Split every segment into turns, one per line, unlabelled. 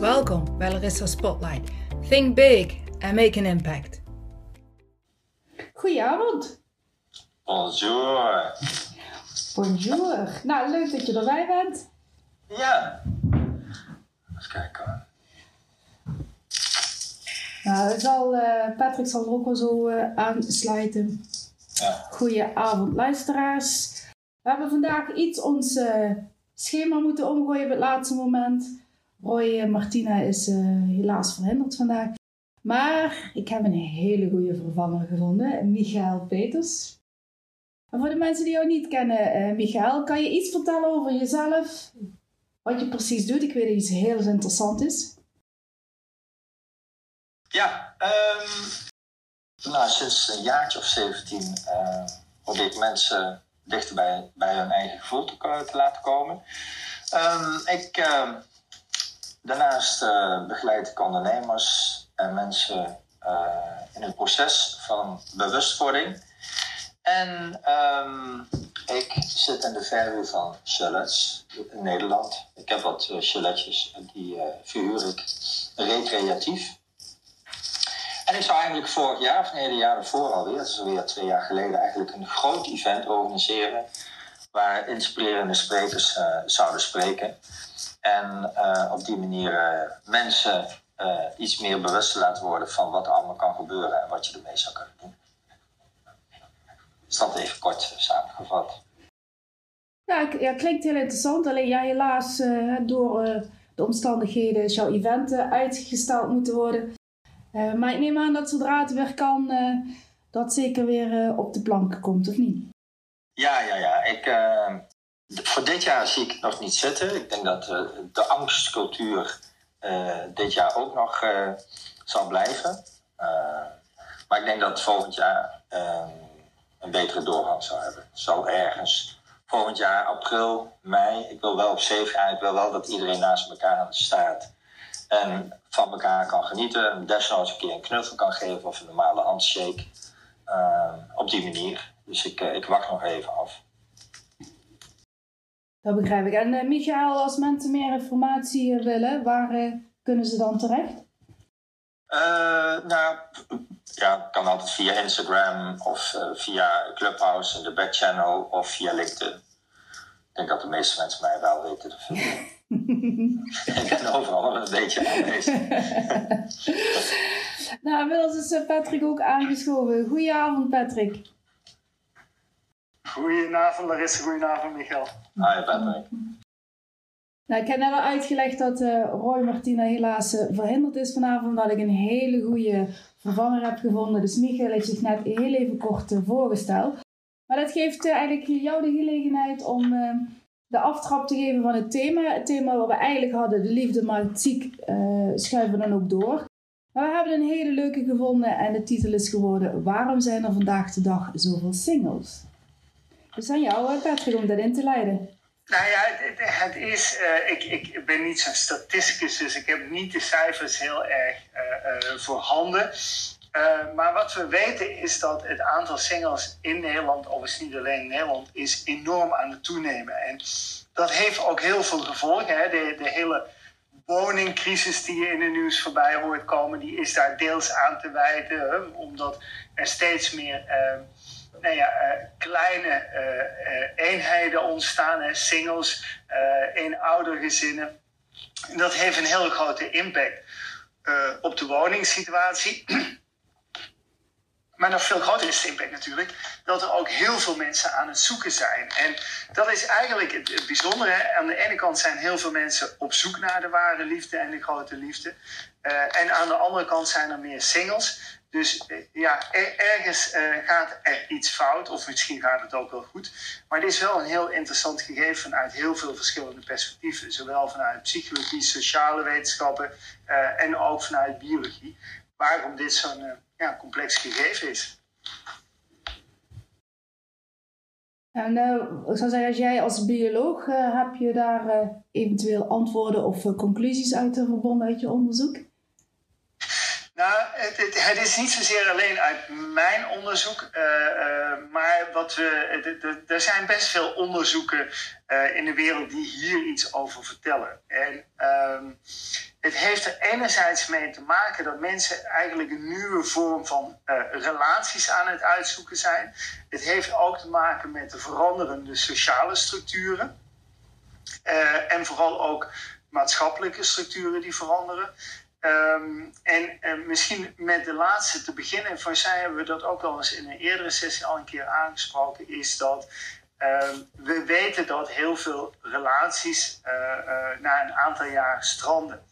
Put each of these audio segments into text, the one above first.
Welkom bij Larissa Spotlight. Think big and make an impact.
Goedenavond.
Bonjour.
Bonjour. Nou, leuk dat je erbij bent.
Ja. Even kijken hoor.
Nou, zal, eh, Patrick zal er ook wel zo eh, aansluiten.
Ja.
Goedenavond, luisteraars. We hebben vandaag iets ons eh, schema moeten omgooien op het laatste moment. Roy en Martina is eh, helaas verhinderd vandaag. Maar ik heb een hele goede vervanger gevonden, Michael Peters. En voor de mensen die jou niet kennen, eh Michael, kan je iets vertellen over jezelf? Wat je precies doet? Ik weet dat iets heel interessant is.
Ja, ehm, nou, sinds een jaartje of 17 eh, probeer ik mensen dichter bij, bij hun eigen gevoel te, te laten komen. Ehm, ik, ehm, daarnaast eh, begeleid ik ondernemers en mensen eh, in het proces van bewustwording. En ehm, ik zit in de verhuur van chalets in Nederland. Ik heb wat chaletjes en die verhuur ik recreatief. En ik zou eigenlijk vorig jaar, of nee, de jaar ervoor alweer, dat is alweer twee jaar geleden, eigenlijk een groot event organiseren. Waar inspirerende sprekers zouden spreken. En eh, op die manier eh, mensen eh, iets meer bewust te laten worden van wat er allemaal kan gebeuren en wat je ermee zou kunnen doen. Is dat even kort samengevat?
Ja, ja, klinkt heel interessant. Alleen ja, helaas door de omstandigheden is jouw event eh, uitgesteld moeten worden. Maar ik neem aan dat zodra het weer kan, dat zeker weer op de plank komt, of niet?
Ja, ja, ja. Ik, voor dit jaar zie ik het nog niet zitten. Ik denk dat eh, de angstcultuur eh, dit jaar ook nog eh, zal blijven. Maar ik denk dat volgend jaar eh, een betere doorgang zal hebben. Zo ergens volgend jaar, april, mei. Ik wil wel op gaan. Ik wil wel dat iedereen naast elkaar staat. En van elkaar kan genieten. En desnoods een keer een knuffel kan geven of een normale handshake. Eh, op die manier. Dus ik, ik wacht nog even af.
Dat begrijp ik. En eh, Michael, als mensen meer informatie eh, willen, waar eh, kunnen ze dan terecht?
Eh, nou, ja, kan altijd via Instagram of eh, via Clubhouse in de backchannel of via LinkedIn. Ik denk dat de meeste mensen mij wel weten te vinden. ik ben overal wel een beetje aanwezig.
nou, inmiddels is Patrick ook aangeschoven. Goedenavond, Patrick.
Goedenavond Larissa, goedenavond Michael.
Hi Patrick.
Nou, ik heb net al uitgelegd dat eh, Roy Martina helaas eh, verhinderd is vanavond, omdat ik een hele goede vervanger heb gevonden. Dus Michael heeft zich net heel even kort eh, voorgesteld. Maar dat geeft eigenlijk jou de gelegenheid om de aftrap te geven van het thema. Het thema wat we eigenlijk hadden, de liefde maakt ziek, eh, schuiven we dan ook door. Maar we hebben een hele leuke gevonden en de titel is geworden Waarom zijn er vandaag de dag zoveel singles? Dus aan jou, eh, Patrick, om dat in te leiden.
Nou ja, het, het is, eh, ik, ik ben niet zo'n statisticus, dus ik heb niet de cijfers heel erg eh, eh, voorhanden. Maar wat we weten is dat het aantal singles in Nederland, overigens niet alleen in Nederland, is enorm aan het toenemen. En dat heeft ook heel veel gevolgen. Hè? De, de hele woningcrisis die je in het nieuws voorbij hoort komen, die is daar deels aan te wijten. Hè? Omdat er steeds meer nou ja, eh, kleine eh, eh, eenheden ontstaan, hè? singles, eenoudergezinnen. En dat heeft een hele grote impact op de woningssituatie. Maar nog veel groter is de impact natuurlijk dat er ook heel veel mensen aan het zoeken zijn. En dat is eigenlijk het, bijzondere. Aan de ene kant zijn heel veel mensen op zoek naar de ware liefde en de grote liefde. En aan de andere kant zijn er meer singles. Dus eh, ja, er- ergens eh, gaat er iets fout, of misschien gaat het ook wel goed. Maar het is wel een heel interessant gegeven vanuit heel veel verschillende perspectieven. Zowel vanuit psychologie, sociale wetenschappen eh, en ook vanuit biologie. Waarom dit zo'n ja, complex gegeven is.
En ik zou zeggen, als jij als bioloog, heb je daar eventueel antwoorden of conclusies uit verbonden uit je onderzoek?
Nou, het, het, is niet zozeer alleen uit mijn onderzoek, eh, eh, maar wat we, er zijn best veel onderzoeken eh, in de wereld die hier iets over vertellen. En ehm, het heeft er enerzijds mee te maken dat mensen eigenlijk een nieuwe vorm van relaties aan het uitzoeken zijn. Het heeft ook te maken met de veranderende sociale structuren. En vooral ook maatschappelijke structuren die veranderen. Um, en, en, misschien met de laatste te beginnen, voor zij hebben we dat ook al eens in een eerdere sessie al een keer aangesproken, is dat um, we weten dat heel veel relaties uh, uh, na een aantal jaar stranden.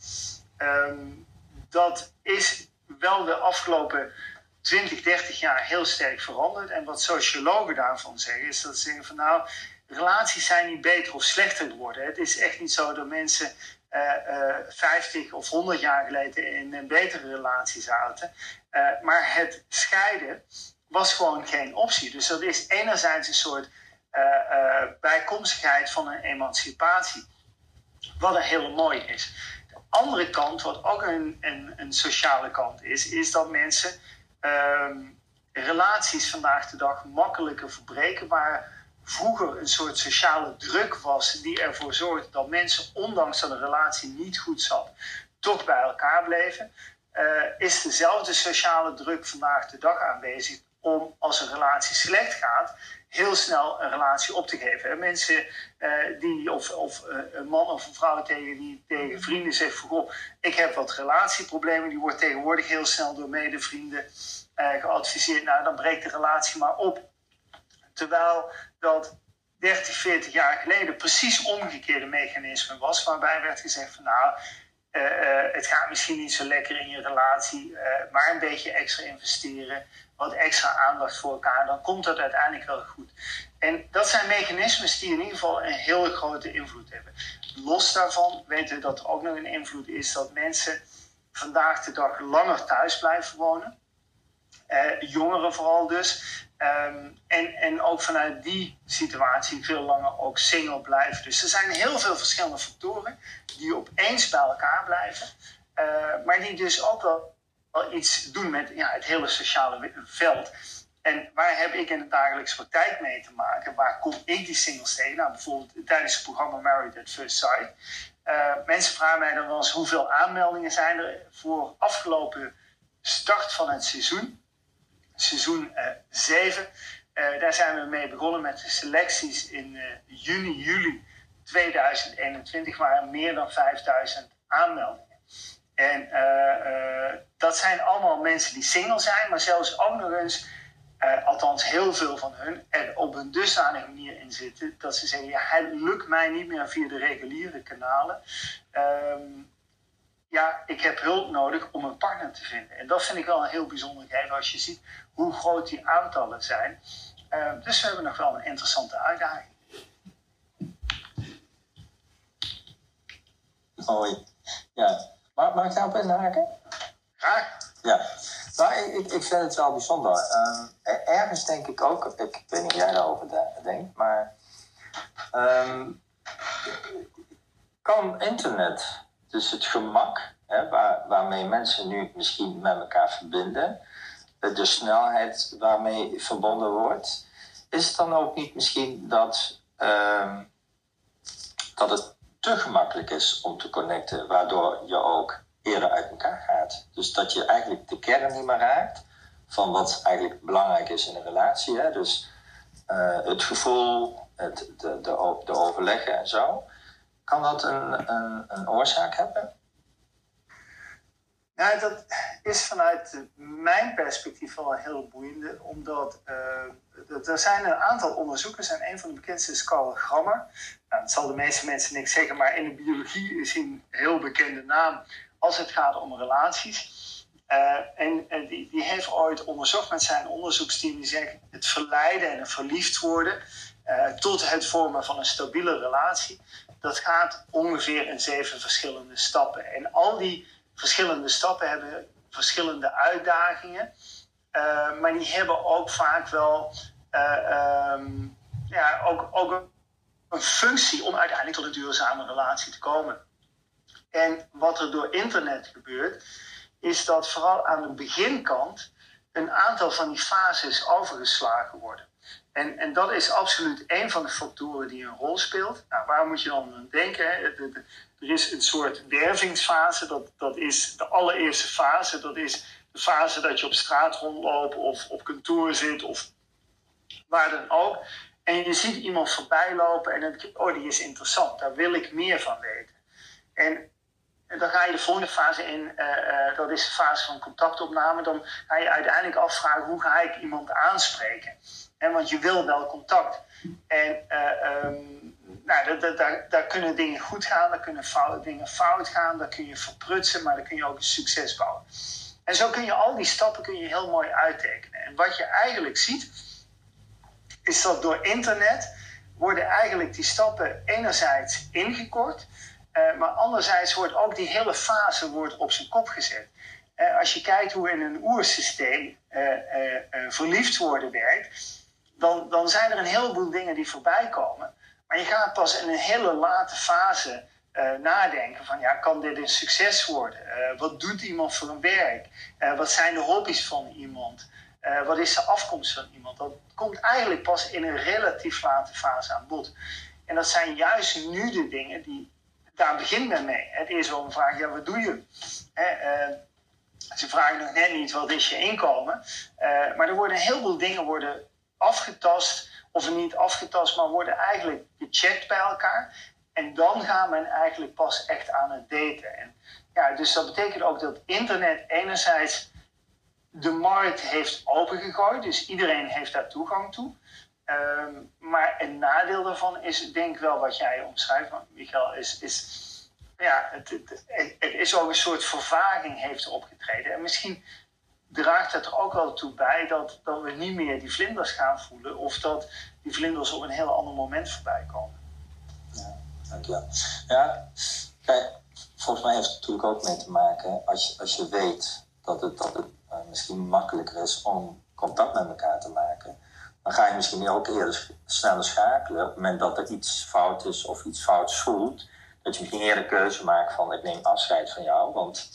Um, dat is wel de afgelopen 20, 30 jaar heel sterk veranderd. En wat sociologen daarvan zeggen, is dat ze zeggen van nou, relaties zijn niet beter of slechter geworden. Het is echt niet zo dat mensen 50 of 100 jaar geleden in een betere relatie zaten. Uh, maar het scheiden was gewoon geen optie. Dus dat is enerzijds een soort bijkomstigheid van een emancipatie. Wat een hele mooi is. De andere kant, wat ook een, een, een sociale kant is, is dat mensen ehm, relaties vandaag de dag makkelijker verbreken. Waar vroeger een soort sociale druk was die ervoor zorgde dat mensen, ondanks dat een relatie niet goed zat, toch bij elkaar bleven, uh, is dezelfde sociale druk vandaag de dag aanwezig om als een relatie slecht gaat, heel snel een relatie op te geven. Mensen uh, die, of, of uh, een man of een vrouw tegen, die tegen vrienden zegt goh, ik heb wat relatieproblemen, die wordt tegenwoordig heel snel door medevrienden geadviseerd, nou dan breekt de relatie maar op. Terwijl dat 30, 40 jaar geleden precies omgekeerde mechanisme was, waarbij werd gezegd van nou, uh, uh, het gaat misschien niet zo lekker in je relatie, uh, maar een beetje extra investeren, wat extra aandacht voor elkaar, dan komt dat uiteindelijk wel goed. En dat zijn mechanismes die in ieder geval een hele grote invloed hebben. Los daarvan weten we dat er ook nog een invloed is dat mensen vandaag de dag langer thuis blijven wonen. jongeren vooral dus. Um, en, en ook vanuit die situatie veel langer ook single blijven. Dus er zijn heel veel verschillende factoren die opeens bij elkaar blijven. Uh, maar die dus ook wel, iets doen met ja, het hele sociale veld. En waar heb ik in de dagelijkse praktijk mee te maken? Waar kom ik die singles tegen? Nou, bijvoorbeeld tijdens het programma Married at First Sight. Uh, mensen vragen mij dan wel eens hoeveel aanmeldingen zijn er voor afgelopen start van het seizoen seizoen 7. Uh, uh, daar zijn we mee begonnen met de selecties in uh, juni, juli 2021 waren meer dan 5000 aanmeldingen. En dat zijn allemaal mensen die single zijn, maar zelfs ook nog eens, althans heel veel van hun, er op een dusdanige manier in zitten dat ze zeggen: ja, het lukt mij niet meer via de reguliere kanalen. Um, ja, ik heb hulp nodig om een partner te vinden. En dat vind ik wel een heel bijzonder gegeven als je ziet hoe groot die aantallen zijn. Uh, dus we hebben nog wel een interessante uitdaging.
Mooi. Ja. Mag, mag ik daarop inhaken?
Graag.
Ja. Nou, ik, ik vind het wel bijzonder. Um, ergens denk ik ook, ik weet niet hoe jij daarover denkt, maar um, kan internet dus het gemak hè, waar, waarmee mensen nu misschien met elkaar verbinden, de snelheid waarmee verbonden wordt, is het dan ook niet misschien dat, uh, dat het te gemakkelijk is om te connecten, waardoor je ook eerder uit elkaar gaat? Dus dat je eigenlijk de kern niet meer raakt van wat eigenlijk belangrijk is in een relatie. Hè? Dus uh, het gevoel, het, de, de, de overleggen en zo. Kan dat een, een, een oorzaak hebben?
Nou, dat is vanuit mijn perspectief wel een heel boeiende, omdat uh, er zijn een aantal onderzoekers en een van de bekendste is Carl Grammer. Nou, dat zal de meeste mensen niks zeggen, maar in de biologie is hij een heel bekende naam als het gaat om relaties. Uh, en, die, die, heeft ooit onderzocht met zijn onderzoeksteam, die zegt het verleiden en het verliefd worden uh, tot het vormen van een stabiele relatie dat gaat ongeveer in zeven verschillende stappen. En al die verschillende stappen hebben verschillende uitdagingen. Uh, maar die hebben ook vaak wel uh, um, ja, ook, ook een functie om uiteindelijk tot een duurzame relatie te komen. En wat er door internet gebeurt, is dat vooral aan de beginkant een aantal van die fases overgeslagen worden. En, en dat is absoluut een van de factoren die een rol speelt. Nou, waar moet je dan aan denken? Er is een soort wervingsfase, dat, dat is de allereerste fase. Dat is de fase dat je op straat rondloopt of op kantoor zit of waar dan ook. En je ziet iemand voorbij lopen en dan denk je, oh die is interessant, daar wil ik meer van weten. En en dan ga je de volgende fase in, uh, dat is de fase van contactopname. Dan ga je uiteindelijk afvragen hoe ga ik iemand aanspreken. En want je wil wel contact. En uh, um, nou, daar, daar kunnen dingen goed gaan, daar kunnen dingen fout gaan, daar kun je verprutsen, maar dan kun je ook een succes bouwen. En zo kun je al die stappen kun je heel mooi uittekenen. En wat je eigenlijk ziet, is dat door internet worden eigenlijk die stappen enerzijds ingekort. Uh, maar anderzijds wordt ook die hele fase wordt op zijn kop gezet. Uh, als je kijkt hoe in een oersysteem uh, verliefd worden werkt, dan, dan zijn er een heleboel dingen die voorbij komen. Maar je gaat pas in een hele late fase nadenken van, ja, kan dit een succes worden? wat doet iemand voor een werk? wat zijn de hobby's van iemand? wat is de afkomst van iemand? Dat komt eigenlijk pas in een relatief late fase aan bod. En dat zijn juist nu de dingen die daar begint men mee. Het is wel een vraag, ja, wat doe je? uh, ze vragen nog net niet, wat is je inkomen? Uh, maar er worden heel veel dingen worden afgetast, of niet afgetast, maar worden eigenlijk gecheckt bij elkaar. En dan gaat men eigenlijk pas echt aan het daten. En, ja, dus dat betekent ook dat internet enerzijds de markt heeft opengegooid, dus iedereen heeft daar toegang toe. Um, maar een nadeel daarvan is, denk wel wat jij omschrijft, Michael, is, is ja, het, het, is ook een soort vervaging heeft opgetreden. En misschien draagt het er ook wel toe bij dat, dat we niet meer die vlinders gaan voelen, of dat die vlinders op een heel ander moment voorbij komen.
Ja, dankjewel. Ja, volgens mij heeft het natuurlijk ook mee te maken, als je, als je weet dat het, dat het uh, misschien makkelijker is om contact met elkaar te maken dan ga je misschien ook eerder sneller schakelen. Op het moment dat er iets fout is of iets fout voelt, dat je misschien eerder keuze maakt van ik neem afscheid van jou. Want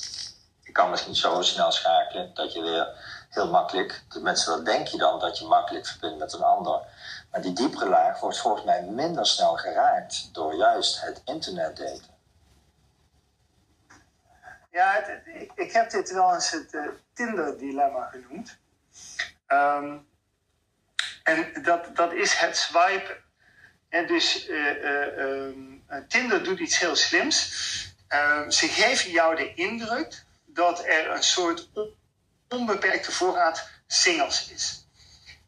ik kan misschien zo snel schakelen dat je weer heel makkelijk, mensen dat denk je dan, dat je makkelijk verbindt met een ander. Maar die diepere laag wordt volgens mij minder snel geraakt door juist het internet daten.
Ja, ik, ik, heb dit wel eens het uh, Tinder-dilemma genoemd. Um, en dat, dat is het swipen. En dus uh, Tinder doet iets heel slims. Ehm, ze geven jou de indruk dat er een soort onbeperkte voorraad singles is.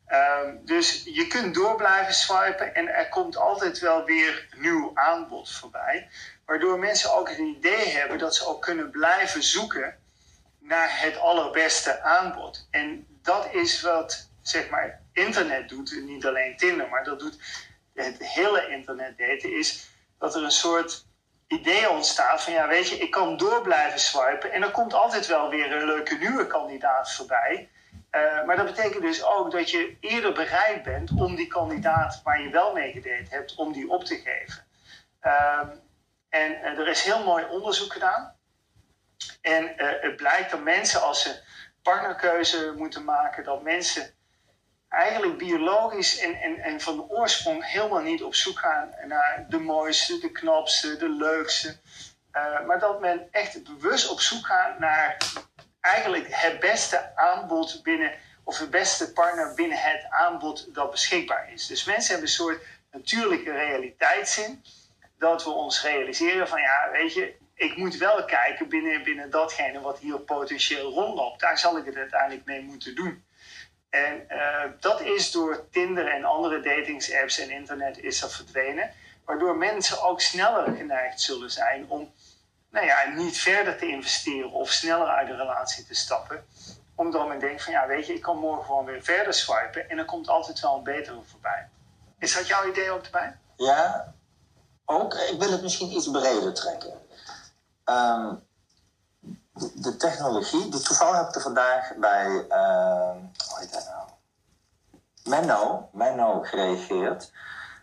Ehm, dus je kunt door blijven swipen en er komt altijd wel weer nieuw aanbod voorbij. Waardoor mensen ook het idee hebben dat ze ook kunnen blijven zoeken naar het allerbeste aanbod. En dat is wat zeg maar internet doet, niet alleen Tinder, maar dat doet het hele internet daten, is dat er een soort idee ontstaat van ja, weet je, ik kan door blijven swipen en er komt altijd wel weer een leuke nieuwe kandidaat voorbij. Uh, maar dat betekent dus ook dat je eerder bereid bent om die kandidaat waar je wel mee gedate hebt, om die op te geven. Uh, en uh, er is heel mooi onderzoek gedaan. En eh, het blijkt dat mensen, als ze partnerkeuze moeten maken, dat mensen eigenlijk biologisch en, en, en van oorsprong helemaal niet op zoek gaan naar de mooiste, de knapste, de leukste. Uh, maar dat men echt bewust op zoek gaat naar eigenlijk het beste aanbod binnen, of de beste partner binnen het aanbod dat beschikbaar is. Dus mensen hebben een soort natuurlijke realiteitszin. Dat we ons realiseren van ja, weet je, ik moet wel kijken binnen, binnen datgene wat hier potentieel rondloopt. Daar zal ik het uiteindelijk mee moeten doen. En uh, dat is door Tinder en andere datingsapps en internet is dat verdwenen. Waardoor mensen ook sneller geneigd zullen zijn om nou ja, niet verder te investeren of sneller uit de relatie te stappen. Omdat men denkt van ja, weet je, ik kan morgen gewoon weer verder swipen en er komt altijd wel een betere voorbij. Is dat jouw idee ook erbij?
Ja, ook. Ik wil het misschien iets breder trekken. Um, de, technologie, die toevallig heb ik er vandaag bij, uh, hoe heet hij nou? Menno, Menno gereageerd.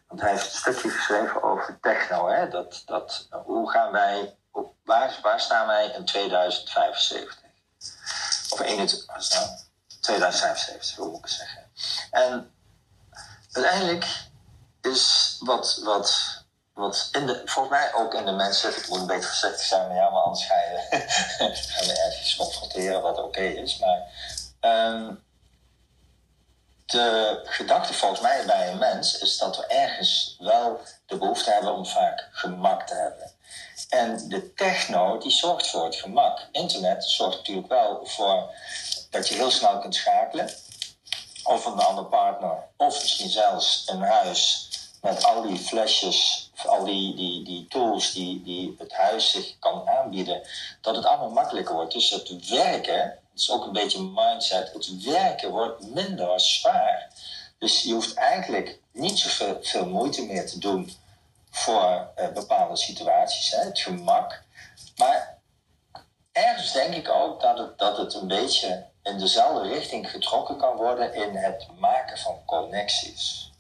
Want hij heeft een stukje geschreven over techno. Hè? Dat, dat, hoe gaan wij, waar, waar staan wij in 2075? Of 21, wat is nou? 2075, hoe moet ik zeggen? En uiteindelijk is wat, wat wat in de, volgens mij ook in de mensen, ik moet een beetje voorzichtig zijn, maar ja, maar anders ga je, ga je ergens confronteren wat oké is. Maar ehm, de gedachte volgens mij bij een mens is dat we ergens wel de behoefte hebben om vaak gemak te hebben. En de techno die zorgt voor het gemak. Internet zorgt natuurlijk wel voor dat je heel snel kunt schakelen. Of een andere partner, of misschien zelfs een huis met al die flesjes, al die, die, die tools die, die het huis zich kan aanbieden, dat het allemaal makkelijker wordt. Dus het werken, het is ook een beetje mindset, het werken wordt minder zwaar. Dus je hoeft eigenlijk niet zoveel veel moeite meer te doen voor uh, bepaalde situaties, hè, het gemak. Maar ergens denk ik ook dat het, dat het een beetje in dezelfde richting getrokken kan worden in het maken van connecties.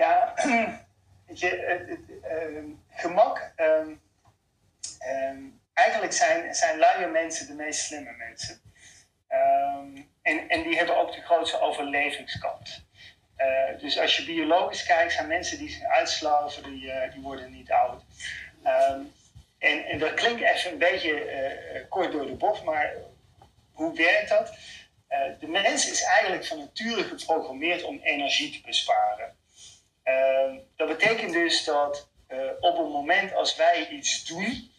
Ja, je, uh, gemak. Ehm, ehm, eigenlijk zijn, zijn luie mensen de meest slimme mensen. En, en die hebben ook de grootste overlevingskans. Uh, dus als je biologisch kijkt, zijn mensen die zich uitsloven, die, uh, die worden niet oud. En, en, dat klinkt even een beetje uh, kort door de bocht, maar hoe werkt dat? de mens is eigenlijk van nature geprogrammeerd om energie te besparen. Ehm, dat betekent dus dat op het moment als wij iets doen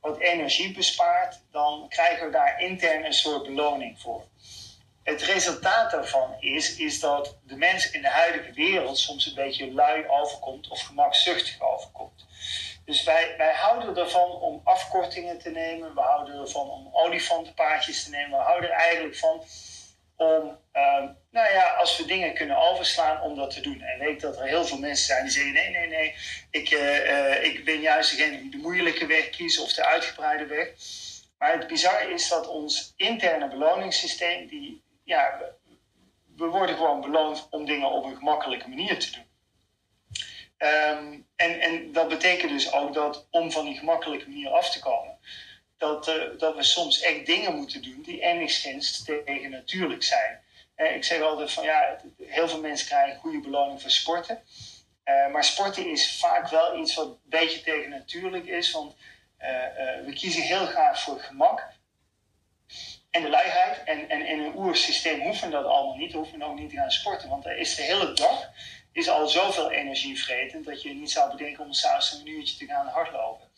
wat energie bespaart, dan krijgen we daar intern een soort beloning voor. Het resultaat daarvan is, is dat de mens in de huidige wereld soms een beetje lui overkomt of gemakzuchtig overkomt. Dus wij, wij houden ervan om afkortingen te nemen, we houden ervan om olifantenpaardjes te nemen, we houden er eigenlijk van om, ehm, nou ja, als we dingen kunnen overslaan, om dat te doen. En weet dat er heel veel mensen zijn die zeggen: nee, nee, nee, ik, uh, uh, ik ben juist degene die de moeilijke weg kiest of de uitgebreide weg. Maar het bizarre is dat ons interne beloningssysteem, die ja, we, worden gewoon beloond om dingen op een gemakkelijke manier te doen. Um, en, en dat betekent dus ook dat om van die gemakkelijke manier af te komen, dat, uh, dat we soms echt dingen moeten doen die enigszins tegen natuurlijk zijn. Uh, ik zeg altijd van ja, heel veel mensen krijgen goede beloning voor sporten. Uh, maar sporten is vaak wel iets wat een beetje tegen natuurlijk is, want we kiezen heel graag voor gemak en de luiheid. En, en in een oersysteem hoeven dat allemaal niet. Hoeven ook niet te gaan sporten. Want er is de hele dag is al zoveel energie vretend dat je niet zou bedenken om s'avonds een uurtje te gaan hardlopen.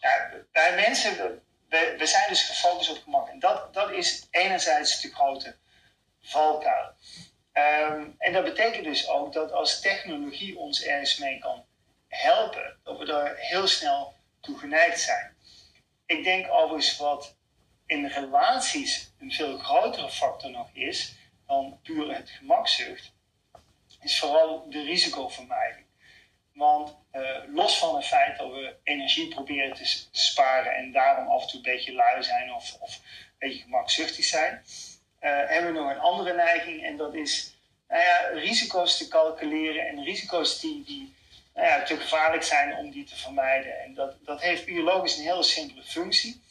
Ja, mensen, we, we zijn dus gefocust op gemak. En dat, dat is enerzijds de grote valkuil. Um, en dat betekent dus ook dat als technologie ons ergens mee kan helpen, dat we daar heel snel toe geneigd zijn. Ik denk overigens wat in relaties een veel grotere factor nog is dan puur het gemakzucht, is vooral de risicovermijding. Want uh, los van het feit dat we energie proberen te sparen en daarom af en toe een beetje lui zijn of, of een beetje gemakzuchtig zijn, uh, hebben we nog een andere neiging en dat is nou ja, risico's te calculeren en risico's die, die nou ja, te gevaarlijk zijn om die te vermijden. En dat, dat heeft biologisch een hele simpele functie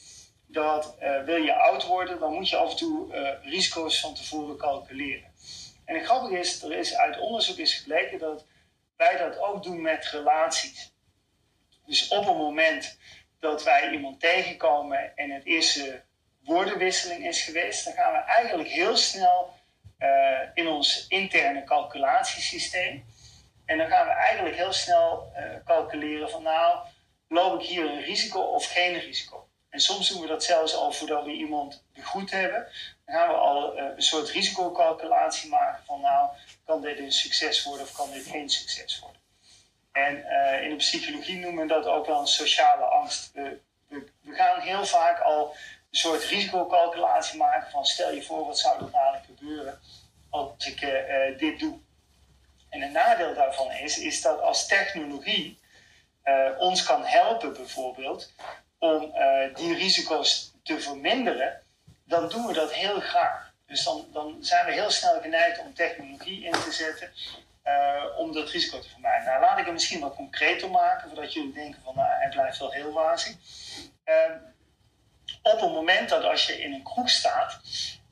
dat uh, wil je oud worden, dan moet je af en toe risico's van tevoren calculeren. En het grappige is, er is uit onderzoek is gebleken dat wij dat ook doen met relaties. Dus op het moment dat wij iemand tegenkomen en het eerste woordenwisseling is geweest, dan gaan we eigenlijk heel snel uh, in ons interne calculatiesysteem. En dan gaan we eigenlijk heel snel calculeren van nou, loop ik hier een risico of geen risico. En soms doen we dat zelfs al voordat we iemand begroet hebben. Gaan we al uh, een soort risicocalculatie maken van nou, kan dit een succes worden of kan dit geen succes worden. En uh, in de psychologie noemen we dat ook wel een sociale angst. We, gaan heel vaak al een soort risicocalculatie maken van stel je voor wat zou er dadelijk gebeuren als ik uh, dit doe. En een nadeel daarvan is, is dat als technologie ons kan helpen bijvoorbeeld om die risico's te verminderen, dan doen we dat heel graag. Dus dan, dan zijn we heel snel geneigd om technologie in te zetten uh, om dat risico te vermijden. Nou, laat ik het misschien wat concreter maken, voordat jullie denken van nou, hij blijft wel heel wazig. Uh, op het moment dat als je in een kroeg staat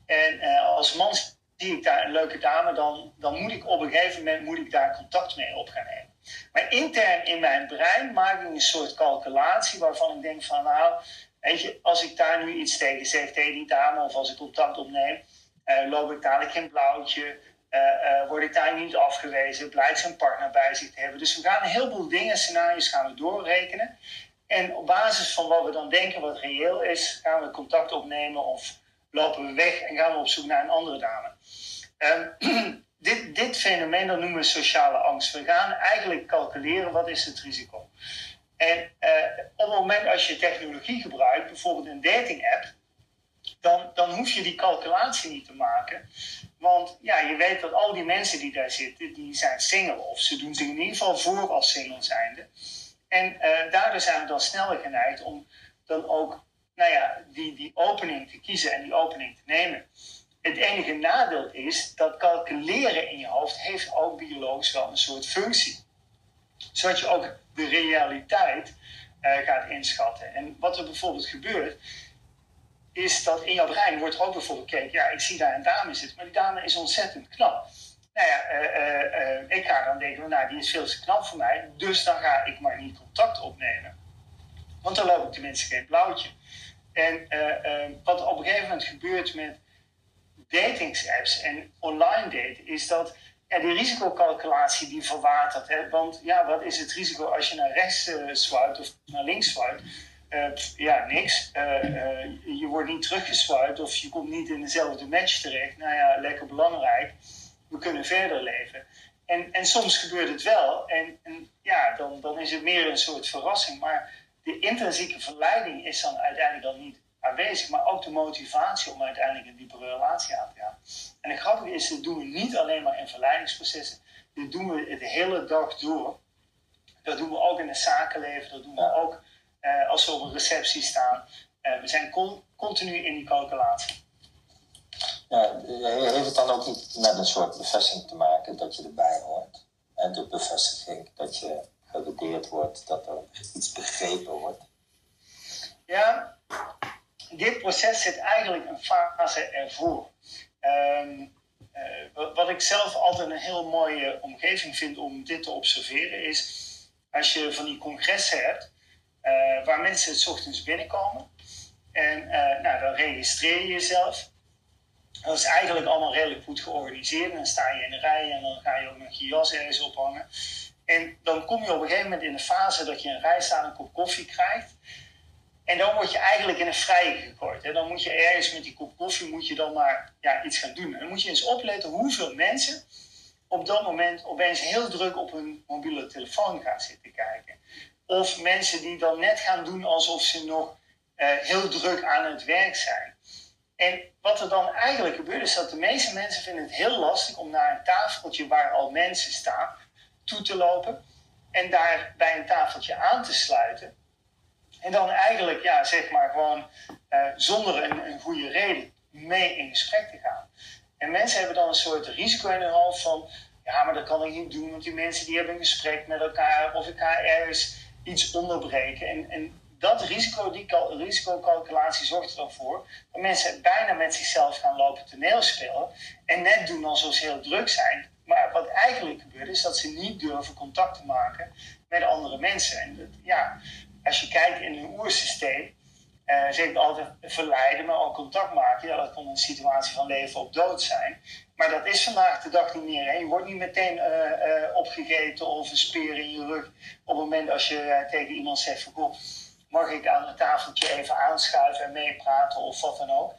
en uh, als man zie ik daar een leuke dame, dan, dan moet ik op een gegeven moment moet ik daar contact mee op gaan nemen. Maar intern in mijn brein maak ik een soort calculatie waarvan ik denk van nou, weet je, als ik daar nu iets tegen zeg tegen die dame of als ik contact opneem, uh, loop ik dadelijk geen blauwtje, uh, uh, word ik daar niet afgewezen, blijkt zijn partner bij zich te hebben. Dus we gaan een heleboel dingen, scenario's gaan we doorrekenen. En op basis van wat we dan denken wat reëel is, gaan we contact opnemen of lopen we weg en gaan we op zoek naar een andere dame. Um, dit, dit fenomeen dat noemen we sociale angst. We gaan eigenlijk calculeren wat is het risico. En uh, op het moment als je technologie gebruikt, bijvoorbeeld een dating app, dan, dan hoef je die calculatie niet te maken. Want ja, je weet dat al die mensen die daar zitten, die zijn single. Of ze doen zich in ieder geval voor als single zijnde. En uh, daardoor zijn we dan sneller geneigd om dan ook nou ja, die, die opening te kiezen en die opening te nemen. Het enige nadeel is dat calculeren in je hoofd heeft ook biologisch wel een soort functie. Zodat je ook de realiteit uh, gaat inschatten. En wat er bijvoorbeeld gebeurt, is dat in jouw brein wordt er ook bijvoorbeeld gekeken, ja, ik zie daar een dame zitten, maar die dame is ontzettend knap. Nou ja, uh, uh, ik ga dan denken, nou, die is veel te knap voor mij, dus dan ga ik maar niet contact opnemen. Want dan loop ik tenminste geen blauwtje. En wat op een gegeven moment gebeurt met datingsapps en online daten, is dat ja, die risicocalculatie die verwatert. Hè? Want ja, wat is het risico als je naar rechts uh, of naar links swipe? Uh, ja, niks. Uh, je wordt niet teruggeswiped of je komt niet in dezelfde match terecht. Nou ja, lekker belangrijk. We kunnen verder leven. En, en soms gebeurt het wel. En, en ja, dan, dan is het meer een soort verrassing. Maar de intrinsieke verleiding is dan uiteindelijk dan niet aanwezig, maar ook de motivatie om uiteindelijk een diepere relatie aan te gaan. En het grappige is, dat doen we niet alleen maar in verleidingsprocessen, dit doen we de hele dag door. Dat doen we ook in het zakenleven, dat doen we ook uh, als we op een receptie staan. Uh, we zijn con continu in die calculatie.
Ja, heeft het dan ook niet met een soort bevestiging te maken dat je erbij hoort? En de bevestiging dat je gewaardeerd wordt, dat er iets begrepen wordt?
Ja, dit proces zit eigenlijk een fase ervoor. Um, uh, wat ik zelf altijd een heel mooie omgeving vind om dit te observeren is als je van die congressen hebt uh, waar mensen het ochtends binnenkomen en uh, nou, dan registreer je jezelf. Dat is eigenlijk allemaal redelijk goed georganiseerd. Dan sta je in de rij en dan ga je ook nog je jas ergens ophangen. En dan kom je op een gegeven moment in de fase dat je een rij staat, een kop koffie krijgt. En dan word je eigenlijk in een vrije gegooid. Dan moet je ergens met die kop koffie moet je dan maar ja, iets gaan doen. En dan moet je eens opletten hoeveel mensen op dat moment opeens heel druk op hun mobiele telefoon gaan zitten kijken. Of mensen die dan net gaan doen alsof ze nog uh, heel druk aan het werk zijn. En wat er dan eigenlijk gebeurt is dat de meeste mensen vinden het heel lastig om naar een tafeltje waar al mensen staan toe te lopen. En daar bij een tafeltje aan te sluiten. En dan eigenlijk, ja, zeg maar gewoon uh, zonder een, een, goede reden mee in gesprek te gaan. En mensen hebben dan een soort risico in hun hoofd van, ja, maar dat kan ik niet doen, want die mensen die hebben een gesprek met elkaar of elkaar ergens iets onderbreken. En, en dat risico, die risicocalculatie zorgt er voor dat mensen bijna met zichzelf gaan lopen toneelspelen en net doen alsof ze heel druk zijn. Maar wat eigenlijk gebeurt is dat ze niet durven contact te maken met andere mensen. En dat, ja, als je kijkt in een oersysteem, uh, ze heeft altijd verleiden, maar ook contact maken. Ja, dat kon een situatie van leven of dood zijn. Maar dat is vandaag de dag niet meer. Je wordt niet meteen uh, uh, opgegeten of een in je rug. Op het moment als je tegen iemand zegt van, goh, mag ik aan het tafeltje even aanschuiven en meepraten of wat dan ook.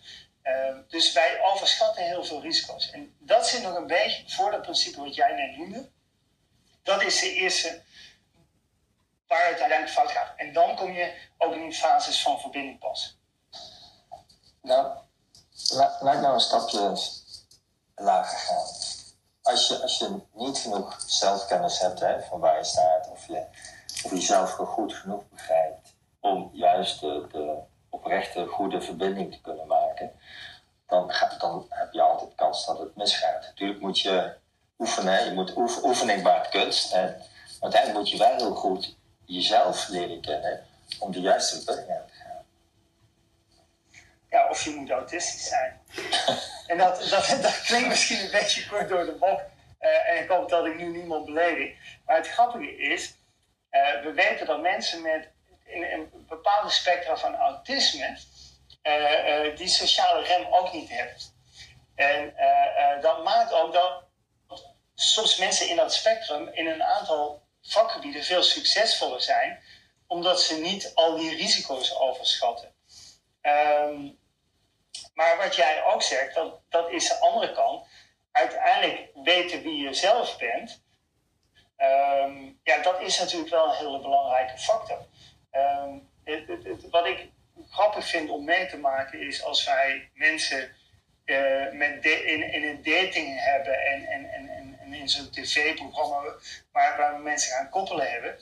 dus wij overschatten heel veel risico's. En dat zit nog een beetje voor dat principe wat jij net noemde. Dat is de eerste waar het uiteindelijk fout gaat. En dan kom je ook in die fases van verbinding pas.
Nou, la, laat nou een stapje lager gaan. Als je, als je niet genoeg zelfkennis hebt hè, van waar je staat, of je, of je zelf goed genoeg begrijpt om juist de, de oprechte, goede verbinding te kunnen maken, dan, dan heb je altijd kans dat het misgaat. Natuurlijk moet je oefenen, je moet oef, oefening baart kunst. Hè. Uiteindelijk moet je wel heel goed jezelf leren kennen om de juiste verbinding aan te gaan.
ja, of je moet autistisch zijn. en dat, dat, dat klinkt misschien een beetje kort door de bocht. Uh, en ik hoop dat ik nu niemand beledig. Maar het grappige is, uh, we weten dat mensen met in een bepaalde spectra van autisme uh, die sociale rem ook niet hebben. En dat maakt ook dat soms mensen in dat spectrum in een aantal vakgebieden veel succesvoller zijn, omdat ze niet al die risico's overschatten. Um, maar wat jij ook zegt, dat, dat is de andere kant. Uiteindelijk weten wie je zelf bent, um, ja, dat is natuurlijk wel een hele belangrijke factor. Um, het, wat ik grappig vind om mee te maken is als wij mensen uh, met in, in een dating hebben en, en, en, en in zo'n tv-programma waar, waar we mensen gaan koppelen hebben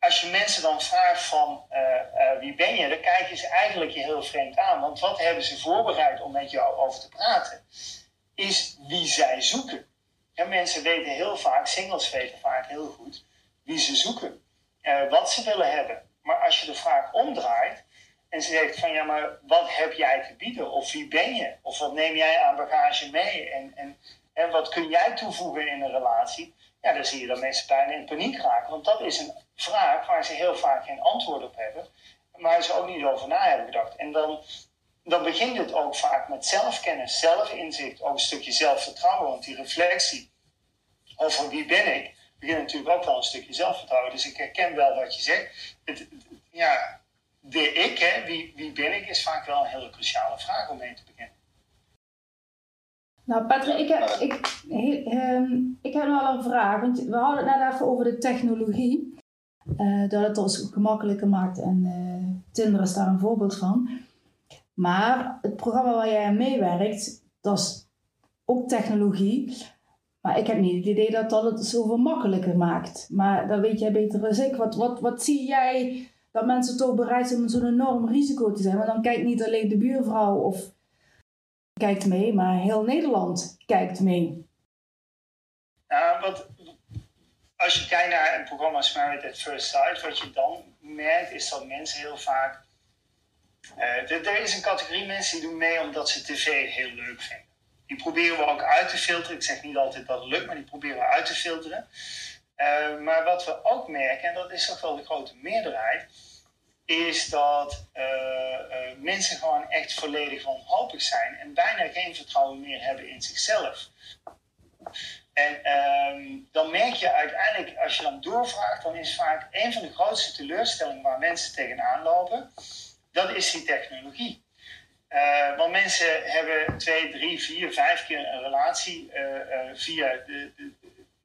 als je mensen dan vraagt van uh, uh, wie ben je, dan kijken ze eigenlijk je heel vreemd aan. Want wat hebben ze voorbereid om met jou over te praten? Is wie zij zoeken. Ja, mensen weten heel vaak, singles weten vaak heel goed wie ze zoeken. Uh, wat ze willen hebben. Maar als je de vraag omdraait en ze zegt van ja, maar wat heb jij te bieden? Of wie ben je? Of wat neem jij aan bagage mee? En, en, en wat kun jij toevoegen in een relatie? Ja, dan zie je dat mensen bijna in paniek raken. Want dat is een vraag waar ze heel vaak geen antwoord op hebben. Waar ze ook niet over na hebben gedacht. En dan, dan begint het ook vaak met zelfkennis, zelfinzicht, ook een stukje zelfvertrouwen. Want die reflectie over wie ben ik, begint natuurlijk ook wel een stukje zelfvertrouwen. Dus ik herken wel wat je zegt. Het, ja, de ik, hè, wie, wie ben ik, is vaak wel een hele cruciale vraag om mee te beginnen.
Nou, Patrick, ik heb, ik, um, ik heb nog wel een vraag. Want we hadden het net even over de technologie. Uh, dat het ons gemakkelijker maakt. En uh, Tinder is daar een voorbeeld van. Maar het programma waar jij aan meewerkt, dat is ook technologie. Maar ik heb niet het idee dat dat het zoveel makkelijker maakt. Maar dat weet jij beter dan ik. Wat, wat, wat zie jij dat mensen toch bereid zijn om zo'n enorm risico te zijn? Maar dan kijkt niet alleen de buurvrouw of kijkt mee, maar heel Nederland kijkt mee.
Wat, als je kijkt naar een programma als Married at First Sight, wat je dan merkt is dat mensen heel vaak. Uh, er is een categorie mensen die doen mee omdat ze tv heel leuk vinden. Die proberen we ook uit te filteren. Ik zeg niet altijd dat het lukt, maar die proberen we uit te filteren. Uh, maar wat we ook merken, en dat is toch wel de grote meerderheid, is dat uh, uh, mensen gewoon echt volledig wanhopig zijn en bijna geen vertrouwen meer hebben in zichzelf. En um, dan merk je uiteindelijk, als je dan doorvraagt, dan is vaak een van de grootste teleurstellingen waar mensen tegenaan lopen, dat is die technologie. Uh, want mensen hebben twee, drie, vier, vijf keer een relatie via de, de,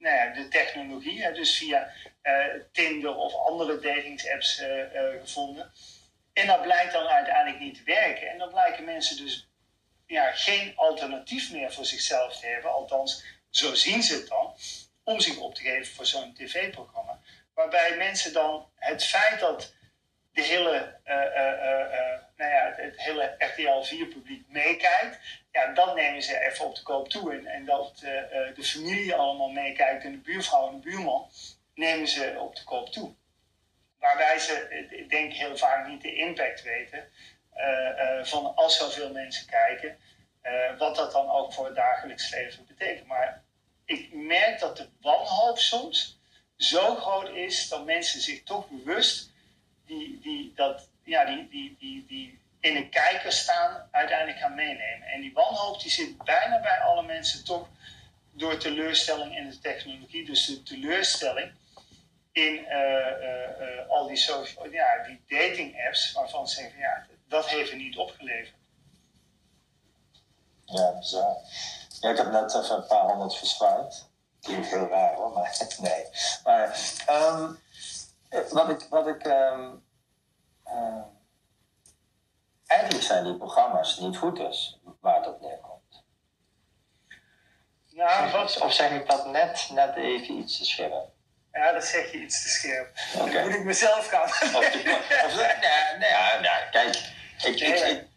nou ja, de technologie, dus via uh, Tinder of andere datingsapps uh, uh, gevonden. En dat blijkt dan uiteindelijk niet te werken. En dan blijken mensen dus ja, geen alternatief meer voor zichzelf te hebben, althans zo zien ze het dan, om zich op te geven voor zo'n tv-programma. Waarbij mensen dan het feit dat de hele, nou ja, het hele RTL 4-publiek meekijkt, ja, dan nemen ze even op de koop toe. En, en dat de familie allemaal meekijkt en de buurvrouw en de buurman, nemen ze op de koop toe. Waarbij ze, ik denk heel vaak niet de impact weten van als zoveel mensen kijken, wat dat dan ook voor het dagelijks leven betekent. Maar ik merk dat de wanhoop soms zo groot is dat mensen zich toch bewust die, die, dat, ja, die, die, die, die in de kijker staan uiteindelijk gaan meenemen. En die wanhoop die zit bijna bij alle mensen toch door teleurstelling in de technologie. Dus de teleurstelling in uh, uh, al die, social, ja, die dating apps waarvan ze zeggen, ja, dat heeft er niet opgeleverd.
Ja, bizar. Ja, ik heb net even een paar honderd. Klinkt heel raar hoor, maar nee. Maar um, wat ik, wat ik um, uh, eigenlijk zijn die programma's niet goed is, waar het op neerkomt. Nou, wat... Of zeg ik dat net, net even iets te scherp?
Ja, dat zeg je iets te scherp. Okay. Dan moet ik mezelf gaan. of,
of, nee, nee, ja, nee, kijk. Ik, ik, ik,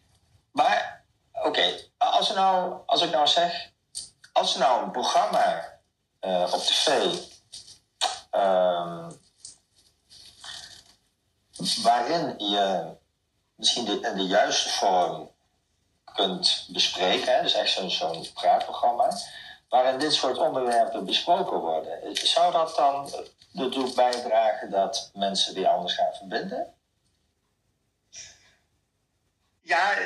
maar, oké, okay, als, nou, als ik nou zeg... Als er nou een programma uh, op tv... Um, waarin je misschien de, in de juiste vorm kunt bespreken. Hè? Dus echt zo'n praatprogramma. Waarin dit soort onderwerpen besproken worden. Zou dat dan ertoe bijdragen dat mensen die anders gaan verbinden?
Ja,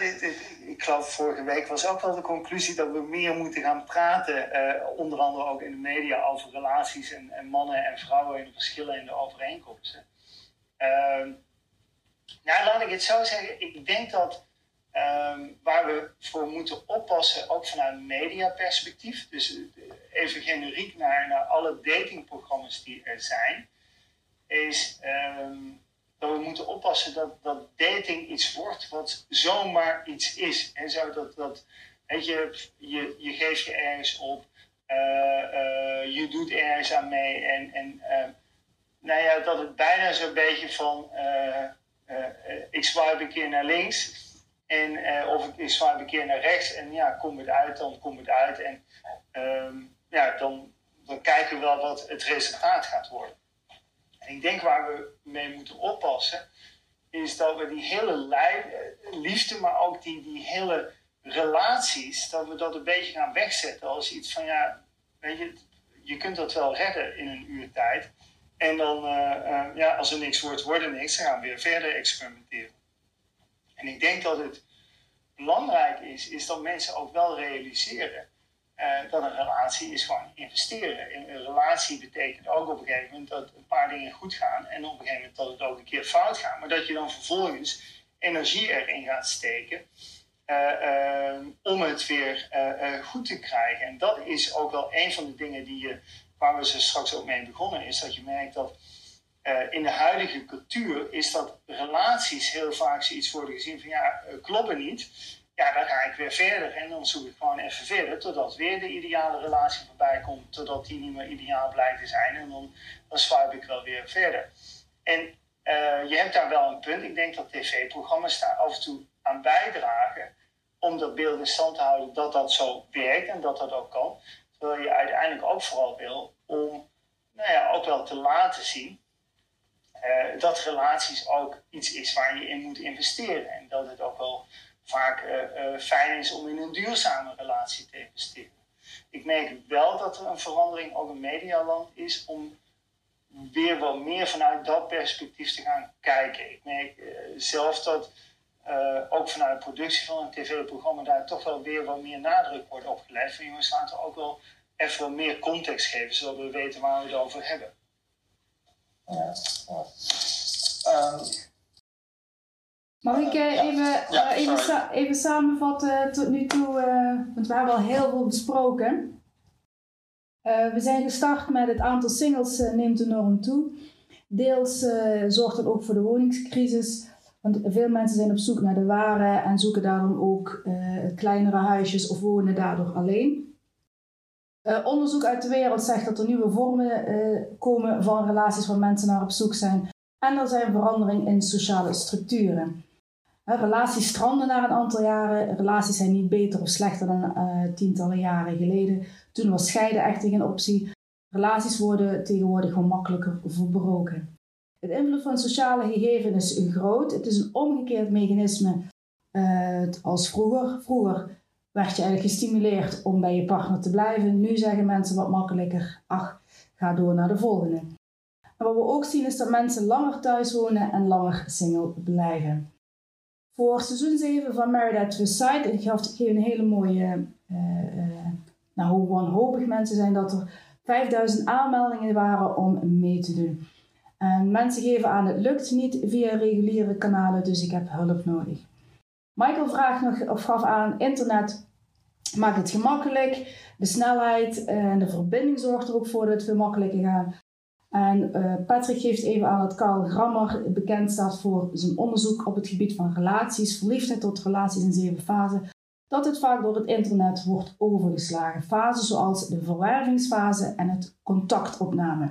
ik geloof vorige week was ook wel de conclusie dat we meer moeten gaan praten, uh, onder andere ook in de media, over relaties en, en mannen en vrouwen en de verschillen in de overeenkomsten. Uh, nou, laat ik het zo zeggen. Ik denk dat ehm, waar we voor moeten oppassen, ook vanuit mediaperspectief, dus eh, even generiek naar, naar alle datingprogramma's die er zijn, is ehm, dat we moeten oppassen dat, dat dating iets wordt wat zomaar iets is. En zo dat, dat weet je, je, je geeft je ergens op, uh, uh, je doet ergens aan mee. En, en nou ja, dat het bijna zo'n beetje van ik swipe een keer naar links. En, of ik, ik swipe een keer naar rechts. En ja, komt het uit, dan komt het uit. En um, ja, dan, dan kijken we wel wat het resultaat gaat worden. En ik denk waar we mee moeten oppassen, is dat we die hele eh, liefde, maar ook die, die hele relaties, dat we dat een beetje gaan wegzetten als iets van ja, weet je, je kunt dat wel redden in een uur tijd. En dan, uh, uh, ja, als er niks wordt, wordt er niks, dan gaan we weer verder experimenteren. En ik denk dat het belangrijk is, is dat mensen ook wel realiseren uh, dat een relatie is gewoon investeren. Een, een relatie betekent ook op een gegeven moment dat een paar dingen goed gaan en op een gegeven moment dat het ook een keer fout gaat. Maar dat je dan vervolgens energie erin gaat steken om het weer goed te krijgen. En dat is ook wel een van de dingen die je, waar we ze straks ook mee begonnen, is dat je merkt dat in de huidige cultuur is dat relaties heel vaak zoiets worden gezien van ja, kloppen niet ja, dan ga ik weer verder. En dan zoek ik gewoon even verder, totdat weer de ideale relatie voorbij komt, totdat die niet meer ideaal blijkt te zijn. En dan, dan swipe ik wel weer verder. En uh, je hebt daar wel een punt. Ik denk dat tv-programma's daar af en toe aan bijdragen om dat beeld in stand te houden dat dat zo werkt en dat dat ook kan. Terwijl je uiteindelijk ook vooral wil om nou ja, ook wel te laten zien uh, dat relaties ook iets is waar je in moet investeren. En dat het ook wel vaak uh, fijn is om in een duurzame relatie te investeren. Ik merk wel dat er een verandering ook in medialand is om weer wat meer vanuit dat perspectief te gaan kijken. Ik merk zelf dat uh, ook vanuit de productie van een tv-programma daar toch wel weer wat meer nadruk wordt opgelegd. Van jongens, laten we ook wel even wat meer context geven, zodat we weten waar we het over hebben.
Ja, ja. Um,
Mag ik uh, even, ja, uh, even, sa even, samenvatten tot nu toe? Uh, want we hebben al heel veel besproken. we zijn gestart met het aantal singles neemt enorm toe. Deels zorgt dat ook voor de woningscrisis. Want veel mensen zijn op zoek naar de ware en zoeken daarom ook kleinere huisjes of wonen daardoor alleen. onderzoek uit de wereld zegt dat er nieuwe vormen komen van relaties waar mensen naar op zoek zijn. En er zijn veranderingen in sociale structuren. Relaties stranden na een aantal jaren. Relaties zijn niet beter of slechter dan tientallen jaren geleden. Toen was scheiden echt geen optie. Relaties worden tegenwoordig gewoon makkelijker verbroken. Het invloed van sociale gegevens is groot. Het is een omgekeerd mechanisme uh, als vroeger. Vroeger werd je eigenlijk gestimuleerd om bij je partner te blijven. Nu zeggen mensen wat makkelijker, ach, ga door naar de volgende. En wat we ook zien is dat mensen langer thuis wonen en langer single blijven. Voor seizoen 7 van Married at First Sight, ik gaf een hele mooie, uh, uh, nou hoe wanhopig mensen zijn dat er 5000 aanmeldingen waren om mee te doen. En mensen geven aan het lukt niet via reguliere kanalen, dus ik heb hulp nodig. Michael vraagt nog, of gaf aan, internet maakt het gemakkelijk. De snelheid en de verbinding zorgt er ook voor dat het veel makkelijker gaat. En uh, Patrick geeft even aan dat Carl Grammer bekend staat voor zijn onderzoek op het gebied van relaties, verliefdheid tot relaties in zeven fasen, dat het vaak door het internet wordt overgeslagen. Fasen zoals de verwervingsfase en het contactopname.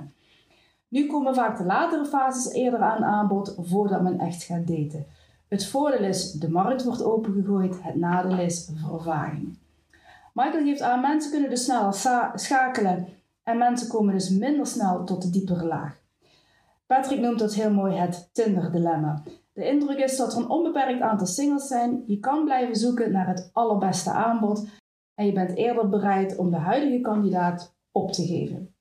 Nu komen vaak de latere fases eerder aan aanbod voordat men echt gaat daten. Het voordeel is, de markt wordt opengegooid, het nadeel is vervaging. Michael geeft aan, mensen kunnen dus sneller schakelen en mensen komen dus minder snel tot de diepere laag. Patrick noemt dat heel mooi het Tinder-dilemma. De indruk is dat er een onbeperkt aantal singles zijn. Je kan blijven zoeken naar het allerbeste aanbod en je bent eerder bereid om de huidige kandidaat op te geven.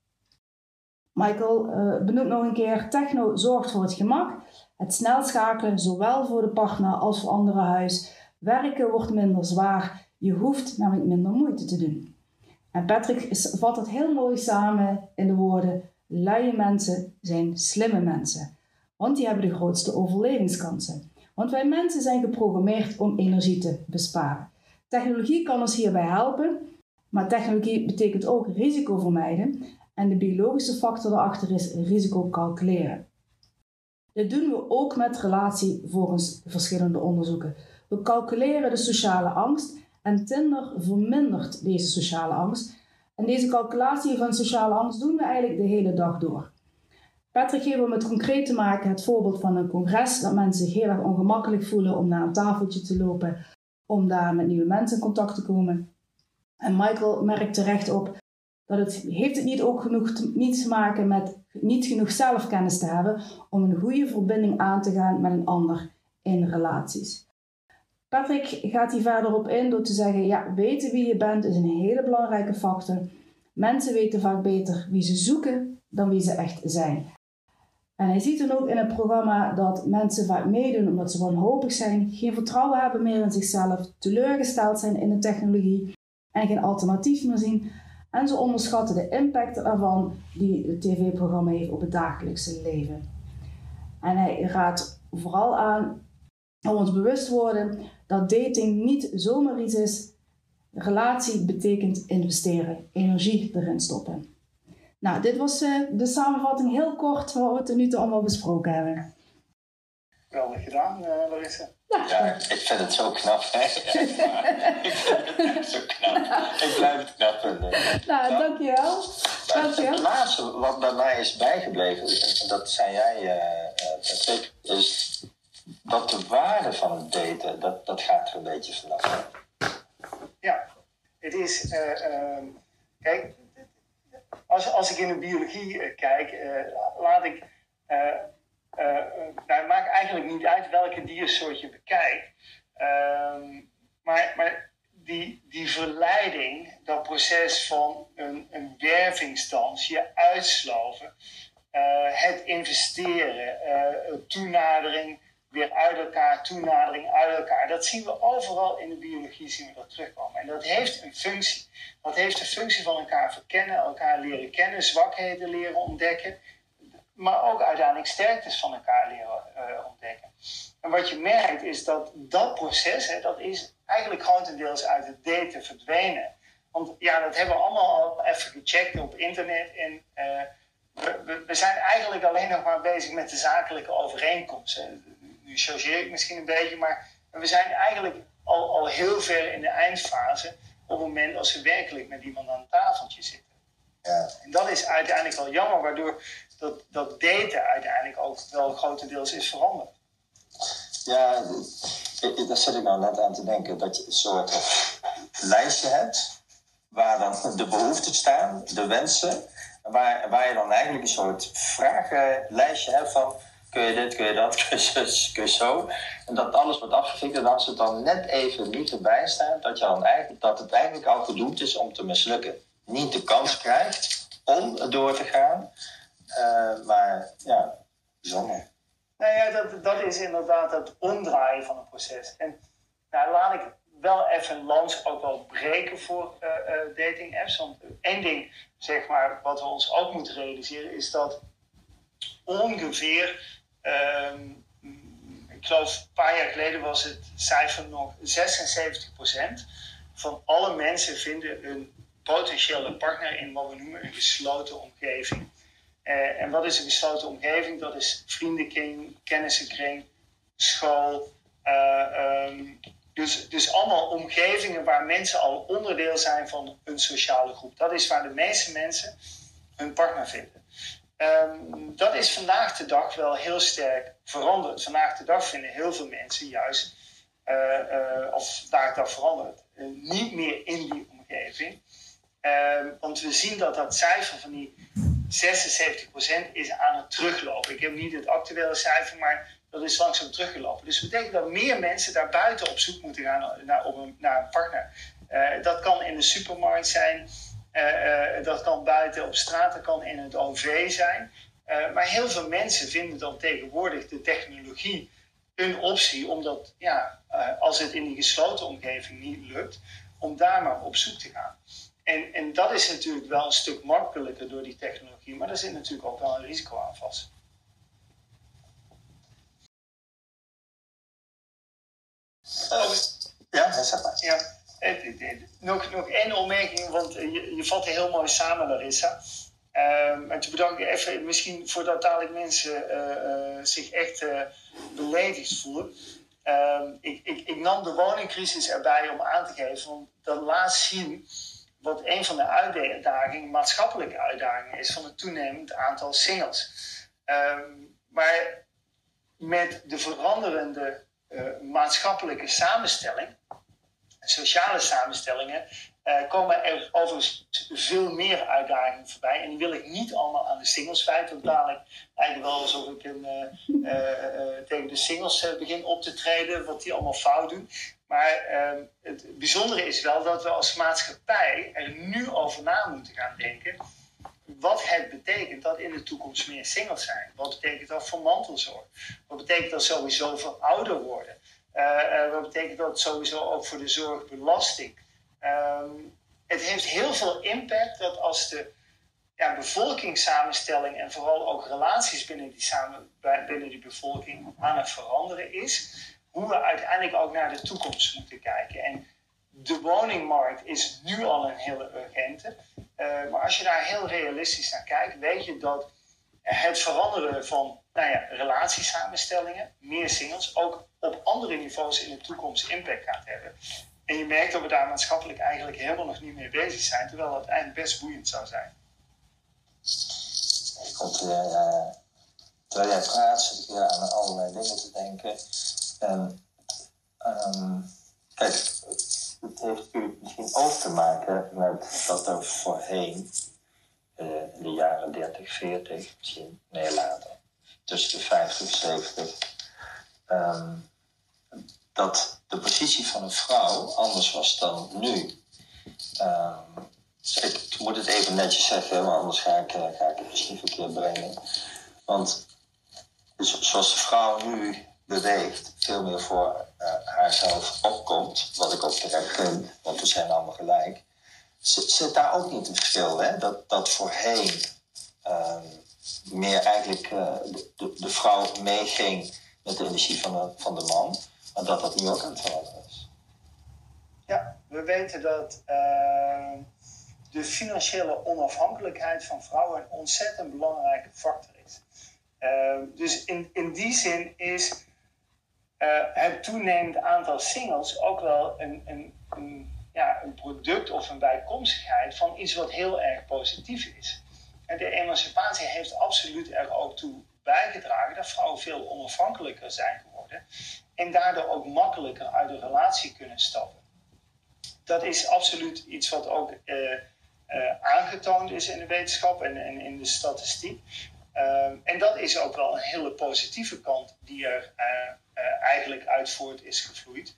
Michael uh, benoemt nog een keer: techno zorgt voor het gemak, het snel schakelen, zowel voor de partner als voor andere huis. Werken wordt minder zwaar, je hoeft namelijk minder moeite te doen. En Patrick vat het heel mooi samen in de woorden: luie mensen zijn slimme mensen, want die hebben de grootste overlevingskansen. Want wij mensen zijn geprogrammeerd om energie te besparen. Technologie kan ons hierbij helpen, maar technologie betekent ook risico vermijden en de biologische factor daarachter is risico calculeren. Dit doen we ook met relatie volgens verschillende onderzoeken. We calculeren de sociale angst en Tinder vermindert deze sociale angst. En deze calculatie van sociale angst doen we eigenlijk de hele dag door. Patrick geeft om het concreet te maken het voorbeeld van een congres dat mensen zich heel erg ongemakkelijk voelen om naar een tafeltje te lopen, om daar met nieuwe mensen in contact te komen. En Michael merkt terecht op dat het heeft het niet ook genoeg te, te maken met niet genoeg zelfkennis te hebben om een goede verbinding aan te gaan met een ander in relaties. Patrick gaat hier verder op in door te zeggen: ja, weten wie je bent is een hele belangrijke factor. Mensen weten vaak beter wie ze zoeken dan wie ze echt zijn. En hij ziet dan ook in het programma dat mensen vaak meedoen omdat ze wanhopig zijn, geen vertrouwen hebben meer in zichzelf, teleurgesteld zijn in de technologie en geen alternatief meer zien. En ze onderschatten de impact ervan die het tv-programma heeft op het dagelijkse leven. En hij raadt vooral aan om ons bewust te worden dat dating niet zomaar iets is. Relatie betekent investeren, energie erin stoppen. Nou, dit was uh, de samenvatting heel kort van wat we tot nu allemaal besproken hebben.
Geweldig gedaan, uh, Larissa.
Ja, ik vind het zo knap. Hè? ik vind het zo knap. Ik blijf het knap vinden.
Nou, dankjewel. dankjewel.
Het laatste wat bij mij is bijgebleven, en dat zei jij, uh, is dat de waarde van het daten, dat, dat gaat er een beetje vanaf.
Ja, het is, uh, kijk, als, als ik in de biologie kijk, laat ik uh, nou, maakt eigenlijk niet uit welke diersoort je bekijkt. Uh, maar, maar die, die verleiding, dat proces van een, een je uitsloven, uh, het investeren, uh, toenadering, weer uit elkaar, toenadering uit elkaar. Dat zien we overal in de biologie zien we dat terugkomen. En dat heeft een functie. Dat heeft de functie van elkaar verkennen, elkaar leren kennen, zwakheden leren ontdekken maar ook uiteindelijk sterktes van elkaar leren uh, ontdekken. En wat je merkt is dat dat proces, hè, dat is eigenlijk grotendeels uit het daten verdwenen. Want ja, dat hebben we allemaal al even gecheckt op internet. En uh, we, we, zijn eigenlijk alleen nog maar bezig met de zakelijke overeenkomsten. Nu chargeer ik misschien een beetje, maar we zijn eigenlijk al, al heel ver in de eindfase op het moment als we werkelijk met iemand aan een tafeltje zitten. Ja. En dat is uiteindelijk wel jammer, waardoor dat, dat daten uiteindelijk ook wel grotendeels is veranderd.
Ja, daar zit ik nou net aan te denken. Dat je een soort lijstje hebt waar dan de behoeften staan, de wensen. Waar, waar je dan eigenlijk een soort vragenlijstje hebt van kun je dit, kun je dat, kun je, kun je zo. En dat alles wordt afgevinkt. En als het dan net even niet erbij staat, dat, je dan eigenlijk, dat het eigenlijk al gedoemd is om te mislukken. Niet de kans krijgt om door te gaan. Uh, maar ja, bijzonder.
Nou ja, dat, dat is inderdaad het omdraaien van het proces. En nou, laat ik wel even een lans ook wel breken voor uh, uh, dating apps. Want één ding, zeg maar, wat we ons ook moeten realiseren, is dat ongeveer, um, ik geloof een paar jaar geleden was het cijfer nog 76% van alle mensen vinden een potentiële partner in wat we noemen een gesloten omgeving. Uh, en wat is een gesloten omgeving? Dat is vriendenkring, kennissenkring, school. Uh, um, dus, dus allemaal omgevingen waar mensen al onderdeel zijn van een sociale groep. Dat is waar de meeste mensen hun partner vinden. Um, dat is vandaag de dag wel heel sterk veranderd. Vandaag de dag vinden heel veel mensen juist, uh, of vandaag de dag veranderd, niet meer in die omgeving. Ehm, want we zien dat dat cijfer van die 76% is aan het teruglopen. Ik heb niet het actuele cijfer, maar dat is langzaam teruggelopen. Dus dat betekent dat meer mensen daar buiten op zoek moeten gaan naar, een, naar een partner. Uh, dat kan in de supermarkt zijn, uh, dat kan buiten op straat, dat kan in het OV zijn. maar heel veel mensen vinden dan tegenwoordig de technologie een optie, omdat ja, als het in die gesloten omgeving niet lukt, om daar maar op zoek te gaan. En, en dat is natuurlijk wel een stuk makkelijker door die technologie, maar daar zit natuurlijk ook wel een risico aan vast.
ja, zeg maar.
Ja. Nog, nog één opmerking, want je, je vat heel mooi samen, Larissa. Um, en te bedanken even, misschien voordat dadelijk mensen uh, uh, zich echt uh, beledigd voelen. Um, ik, ik, ik, nam de woningcrisis erbij om aan te geven, want dat laat zien wat een van de uitdagingen, maatschappelijke uitdagingen is van het toenemend aantal singles. Um, maar met de veranderende uh, maatschappelijke samenstelling, sociale samenstellingen, uh, komen er overigens veel meer uitdagingen voorbij. En die wil ik niet allemaal aan de singles wijten. Want dadelijk lijkt wel alsof ik een, uh, tegen de singles begin op te treden, wat die allemaal fout doen. Maar ehm, het bijzondere is wel dat we als maatschappij er nu over na moeten gaan denken. Wat het betekent dat in de toekomst meer singles zijn. Wat betekent dat voor mantelzorg? Wat betekent dat sowieso voor ouder worden? Uh, wat betekent dat sowieso ook voor de zorgbelasting? Um, het heeft heel veel impact dat als de ja, bevolkingssamenstelling en vooral ook relaties binnen die, samen, binnen die bevolking aan het veranderen is, hoe we uiteindelijk ook naar de toekomst moeten kijken. En de woningmarkt is nu al een hele urgente. Uh, maar als je daar heel realistisch naar kijkt, weet je dat het veranderen van nou ja, relatiesamenstellingen, meer singles, ook op andere niveaus in de toekomst impact gaat hebben. En je merkt dat we daar maatschappelijk eigenlijk helemaal nog niet mee bezig zijn, terwijl het eigenlijk best boeiend zou zijn.
Komt, uh, terwijl jij praat, zit ik weer aan allerlei dingen te denken. En, um, kijk, het heeft u misschien ook te maken met dat er voorheen, uh, in de jaren 30, 40, misschien nee later, tussen de 50 en 70, um, dat de positie van een vrouw anders was dan nu. Um, ik moet het even netjes zeggen, maar anders ga ik, uh, ga ik het misschien verkeerd brengen. Want zoals de vrouw nu beweegt, veel meer voor uh, haarzelf opkomt, wat ik ook terecht vind, want we zijn allemaal gelijk, zit daar ook niet een verschil. Hè? Dat, dat voorheen um, meer eigenlijk uh, de, de, vrouw meeging met de energie van de, van de man, maar dat dat nu ook aan het veranderen is.
Ja, we weten dat uh, de financiële onafhankelijkheid van vrouwen een ontzettend belangrijke factor is. Uh, dus in, in die zin is het toenemend aantal singles ook wel een, een, een, ja, een product of een bijkomstigheid van iets wat heel erg positief is. En de emancipatie heeft absoluut er ook toe bijgedragen dat vrouwen veel onafhankelijker zijn geworden en daardoor ook makkelijker uit de relatie kunnen stappen. Dat is absoluut iets wat ook uh, uh, aangetoond is in de wetenschap en, en in de statistiek. Uh, en dat is ook wel een hele positieve kant die er eigenlijk uit voort is gevloeid.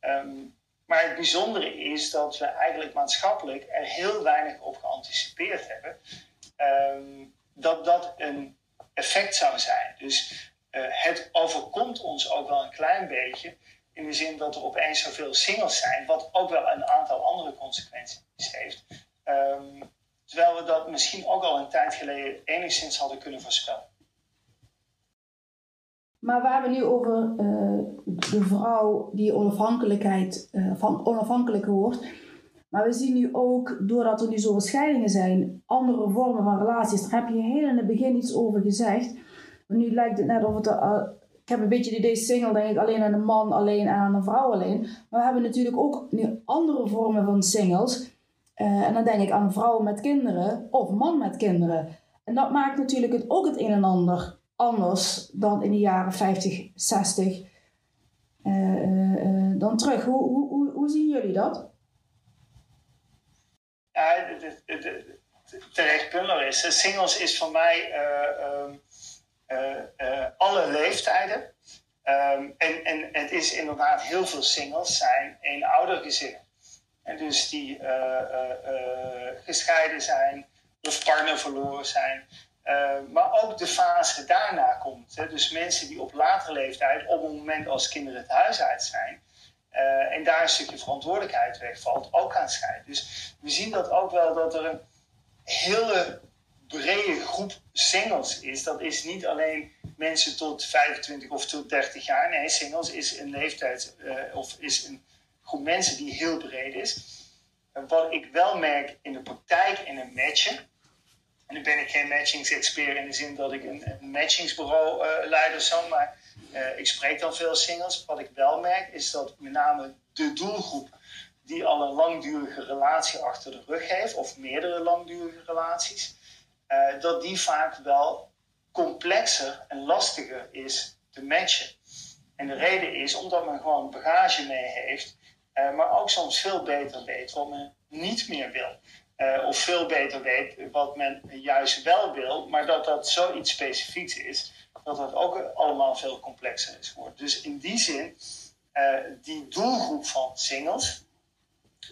Um, maar het bijzondere is dat we eigenlijk maatschappelijk er heel weinig op geanticipeerd hebben. Um, dat dat een effect zou zijn. Dus uh, het overkomt ons ook wel een klein beetje. In de zin dat er opeens zoveel singles zijn, wat ook wel een aantal andere consequenties heeft. Um, terwijl we dat misschien ook al een tijd geleden enigszins hadden kunnen voorspellen.
Maar we hebben nu over uh, de vrouw die onafhankelijkheid, uh, van onafhankelijker wordt. Maar we zien nu ook, doordat er nu zoveel scheidingen zijn, andere vormen van relaties. Daar heb je heel in het begin iets over gezegd. Maar nu lijkt het net of het. Uh, ik heb een beetje het idee single, denk ik, alleen aan een man alleen en aan een vrouw alleen. Maar we hebben natuurlijk ook nu andere vormen van singles. en dan denk ik aan vrouwen met kinderen of man met kinderen. En dat maakt natuurlijk het, ook het een en ander anders dan in de jaren 50, 60 uh, uh, dan terug. Hoe, hoe, hoe, hoe, zien jullie dat?
Ja, terecht punt is. Singles is voor mij uh, alle leeftijden. Ehm, en, en het is inderdaad heel veel singles zijn gezinnen. En dus die gescheiden zijn of partner verloren zijn. Maar ook de fase daarna komt. Hè? Dus mensen die op latere leeftijd, op het moment als kinderen het huis uit zijn, uh, en daar een stukje verantwoordelijkheid wegvalt, ook aan scheiden. Dus we zien dat ook wel dat er een hele brede groep singles is. Dat is niet alleen mensen tot 25 of tot 30 jaar. Nee, singles is een leeftijd uh, of is een groep mensen die heel breed is. En wat ik wel merk in de praktijk in een matchen. En nu ben ik geen matchingsexpert in de zin dat ik een, matchingsbureau uh, leid of zo, maar uh, ik spreek dan veel singles. Wat ik wel merk is dat met name de doelgroep die al een langdurige relatie achter de rug heeft, of meerdere langdurige relaties, uh, dat die vaak wel complexer en lastiger is te matchen. En de reden is omdat men gewoon bagage mee heeft, maar ook soms veel beter weet wat men niet meer wil. Uh, of veel beter weet wat men juist wel wil, maar dat dat zoiets specifieks is, dat het ook allemaal veel complexer is geworden. Dus in die zin, uh, die doelgroep van singles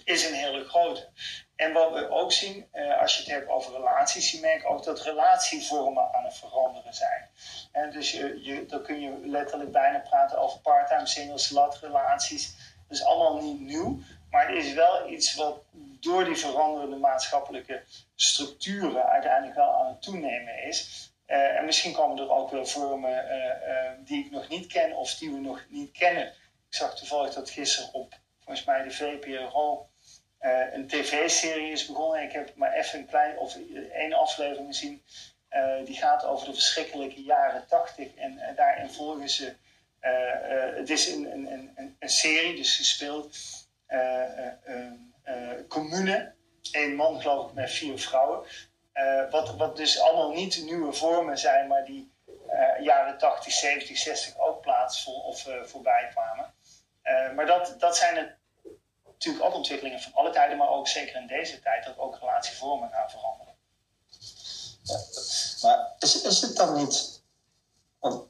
is een hele grote. En wat we ook zien, uh, als je het hebt over relaties, je merkt ook dat relatievormen aan het veranderen zijn. En dus je, dan kun je letterlijk bijna praten over part-time singles, latrelaties. Dat is allemaal niet nieuw, maar het is wel iets wat door die veranderende maatschappelijke structuren uiteindelijk wel aan het toenemen is. Uh, en misschien komen er ook wel vormen uh, uh, die ik nog niet ken of die we nog niet kennen. Ik zag toevallig dat gisteren op, volgens mij, de VPRO een tv-serie is begonnen. Ik heb maar even een klein, of één aflevering gezien. die gaat over de verschrikkelijke jaren tachtig. En daarin volgen ze. het is een, een, een, een serie, dus gespeeld. Commune. Eén man, geloof ik, met vier vrouwen. Wat, wat dus allemaal niet nieuwe vormen zijn, maar die jaren 80, 70, 60 ook plaatsvonden of voorbij kwamen. maar dat, dat zijn natuurlijk ook ontwikkelingen van alle tijden, maar ook zeker in deze tijd, dat ook relatievormen gaan veranderen.
Ja, maar is, is het dan niet. Want,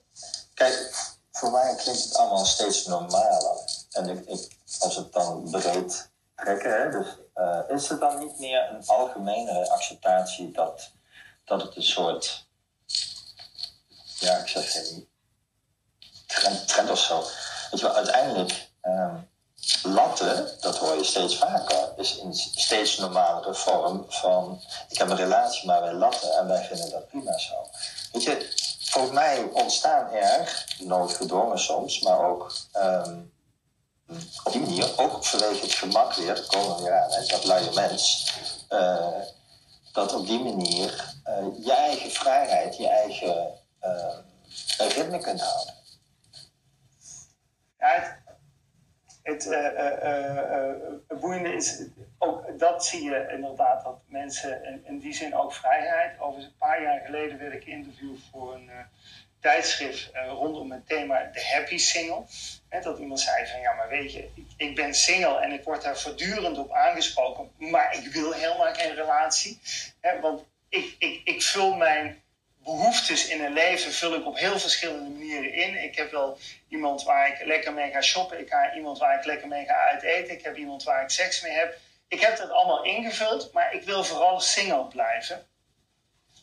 kijk, voor mij klinkt het allemaal steeds normaler. En ik, als het dan breed trekken, hè, dus uh, is er dan niet meer een algemene acceptatie dat, dat het een soort, ja, ik zeg geen trend, of zo. Weet je uiteindelijk, um, latten, dat hoor je steeds vaker, is een steeds normalere vorm van, ik heb een relatie maar wij latten en wij vinden dat prima zo. Weet je, volgens mij ontstaan er, noodgedwongen soms, maar ook um, op die manier, ook vanwege het gemak weer, dat komen we dat luie mens, uh, dat op die manier uh, je eigen vrijheid, je eigen uh, ritme kunt houden.
Het, het, boeiende is, ook dat zie je inderdaad, dat mensen in, die zin ook vrijheid. Over een paar jaar geleden werd ik geïnterviewd voor een tijdschrift rondom het thema de happy single dat iemand zei van ja, maar weet je, ik, ik, ben single en ik word daar voortdurend op aangesproken, maar ik wil helemaal geen relatie. want ik, ik, ik vul mijn behoeftes in een leven vul ik op heel verschillende manieren in. Ik heb wel iemand waar ik lekker mee ga shoppen. Ik heb iemand waar ik lekker mee ga uiteten. Ik heb iemand waar ik seks mee heb. Ik heb dat allemaal ingevuld, maar ik wil vooral single blijven.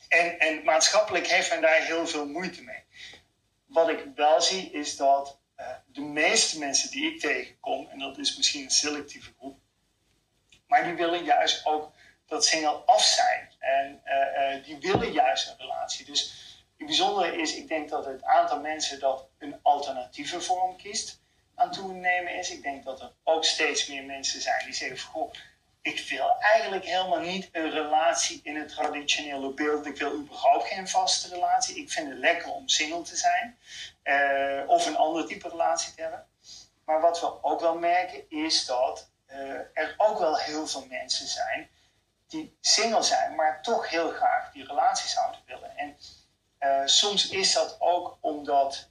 En, en maatschappelijk heeft men daar heel veel moeite mee. Wat ik wel zie is dat uh, de meeste mensen die ik tegenkom, en dat is misschien een selectieve groep, maar die willen juist ook dat single af zijn. En uh, uh, die willen juist een relatie. Dus het bijzondere is, ik denk dat het aantal mensen dat een alternatieve vorm kiest aan toenemen is. Ik denk dat er ook steeds meer mensen zijn die zeggen: Goh, ik wil eigenlijk helemaal niet een relatie in het traditionele beeld. Ik wil überhaupt geen vaste relatie. Ik vind het lekker om single te zijn. Uh, of een ander type relatie te hebben. Maar wat we ook wel merken is dat uh, er ook wel heel veel mensen zijn die single zijn, maar toch heel graag die relatie zouden willen. En uh, soms is dat ook omdat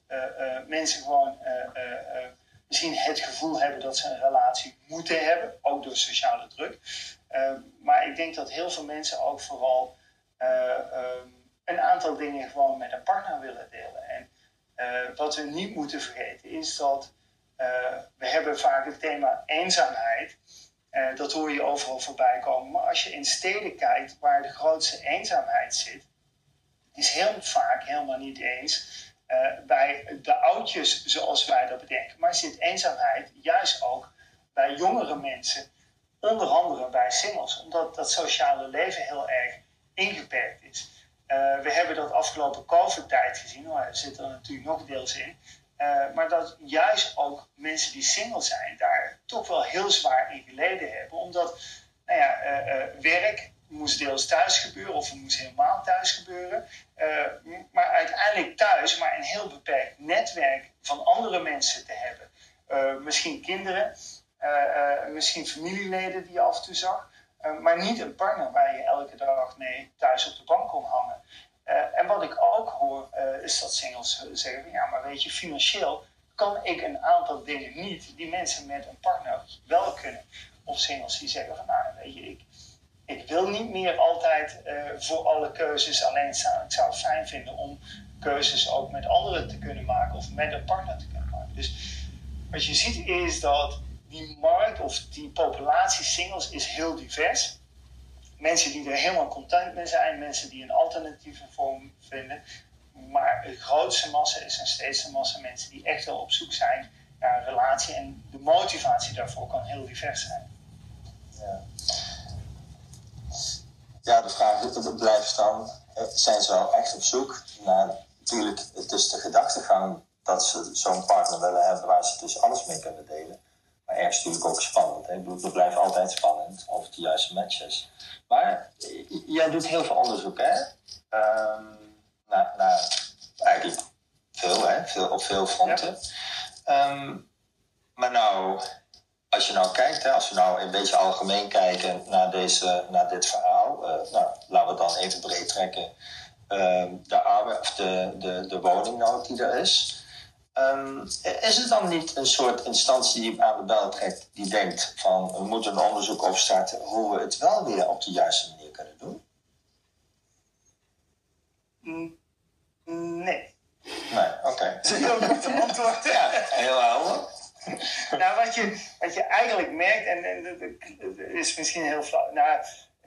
mensen gewoon misschien het gevoel hebben dat ze een relatie moeten hebben, ook door sociale druk. Uh, maar ik denk dat heel veel mensen ook vooral uh, um, een aantal dingen gewoon met een partner willen delen. En wat we niet moeten vergeten is dat we hebben vaak het thema eenzaamheid. dat hoor je overal voorbij komen. Maar als je in steden kijkt waar de grootste eenzaamheid zit, is heel vaak helemaal niet eens bij de oudjes zoals wij dat bedenken. Maar zit eenzaamheid juist ook bij jongere mensen onder andere bij singles, omdat dat sociale leven heel erg ingeperkt is. Uh, we hebben dat afgelopen COVID-tijd gezien, daar zit er natuurlijk nog deels in. Uh, maar dat juist ook mensen die single zijn daar toch wel heel zwaar in geleden hebben. Omdat nou ja, werk moest deels thuis gebeuren of het moest helemaal thuis gebeuren. maar uiteindelijk thuis, maar een heel beperkt netwerk van andere mensen te hebben. misschien kinderen. Eh, eh, misschien familieleden die je af en toe zag. Eh, maar niet een partner waar je elke dag mee thuis op de bank kon hangen. en wat ik ook hoor, is dat singles zeggen: ja, maar weet je, financieel kan ik een aantal dingen niet die mensen met een partner wel kunnen. Of singles die zeggen: van nou, weet je, ik, ik wil niet meer altijd voor alle keuzes alleen staan. Ik zou het fijn vinden om keuzes ook met anderen te kunnen maken of met een partner te kunnen maken. Dus wat je ziet is dat die markt of die populatie singles is heel divers. Mensen die er helemaal content mee zijn, mensen die een alternatieve vorm vinden. Maar de grootste massa is een steeds een massa mensen die echt wel op zoek zijn naar een relatie. En de motivatie daarvoor kan heel divers zijn.
Ja, ja de vraag het blijft dan, zijn ze wel echt op zoek naar, natuurlijk, het is de gedachtegang dat ze zo'n partner willen hebben waar ze dus alles mee kunnen delen. Maar ergens natuurlijk ook spannend. Hè? Het blijft altijd spannend of het de juiste match is. Maar jij doet heel veel onderzoek, hè? Um, naar, naar eigenlijk veel, hè? Veel, op veel fronten. Ehm, maar nou, als je nou kijkt, hè, als we nou een beetje algemeen kijken naar, deze, naar dit verhaal, nou, laten we dan even breed trekken. Uh, de, arbeid, of de, de, de woningnood die er is. Um, is het dan niet een soort instantie die aan de bel trekt, die denkt van we moeten een onderzoek opstarten hoe we het wel weer op de juiste manier kunnen doen?
Nee.
Nee, oké. Okay.
Heel goed antwoord.
ja, heel helder.
nou, wat je, wat je eigenlijk merkt, en, en dat is misschien heel flauw. Nou,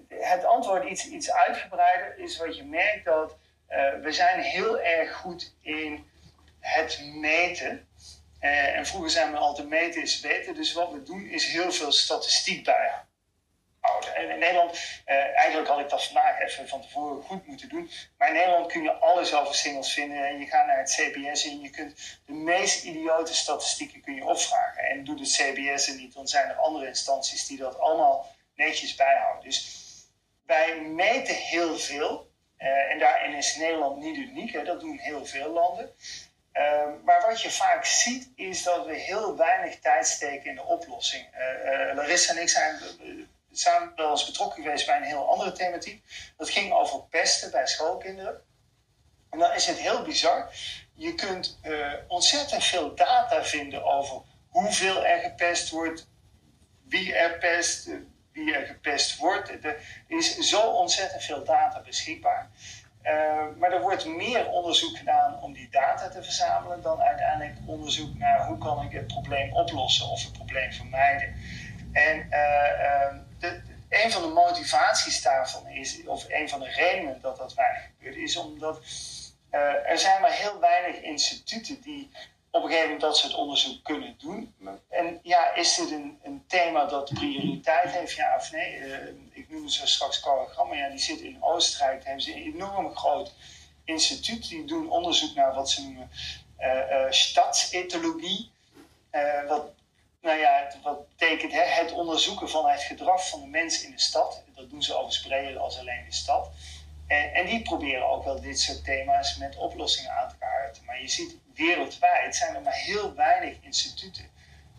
het antwoord iets, iets uitgebreider is wat je merkt dat uh, we zijn heel erg goed in het meten. Uh, en vroeger zijn we altijd meten is weten. Dus wat we doen is heel veel statistiek bijhouden. En in Nederland, uh, eigenlijk had ik dat vandaag even van tevoren goed moeten doen. Maar in Nederland kun je alles over singles vinden. En je gaat naar het CBS en je kunt de meest idiote statistieken kun je opvragen. En doet het CBS er niet, dan zijn er andere instanties die dat allemaal netjes bijhouden. Dus wij meten heel veel. Uh, en daarin is Nederland niet uniek, hè? dat doen heel veel landen. Ehm, maar wat je vaak ziet, is dat we heel weinig tijd steken in de oplossing. Uh, Larissa en ik zijn samen wel eens betrokken geweest bij een heel andere thematiek. Dat ging over pesten bij schoolkinderen. En dan is het heel bizar. Je kunt ontzettend veel data vinden over hoeveel er gepest wordt, wie er pest, gepest wordt. Er is zo ontzettend veel data beschikbaar. Uh, maar er wordt meer onderzoek gedaan om die data te verzamelen dan uiteindelijk onderzoek naar hoe kan ik het probleem oplossen of het probleem vermijden. En uh, de, een van de motivaties daarvan is, of een van de redenen dat dat weinig gebeurt, is omdat uh, er zijn maar heel weinig instituten die op een gegeven moment dat soort onderzoek kunnen doen. En ja, is dit een, een thema dat prioriteit heeft, ja of nee? Uh, ik noemde zo straks Carl ja, die zit in Oostenrijk. Daar hebben ze een enorm groot instituut. Die doen onderzoek naar wat ze noemen uh, stadsetologie. wat, nou ja, wat betekent hè, het onderzoeken van het gedrag van de mens in de stad. Dat doen ze overigens breder als alleen de stad. En, en, die proberen ook wel dit soort thema's met oplossingen aan te kaarten. Maar je ziet wereldwijd zijn er maar heel weinig instituten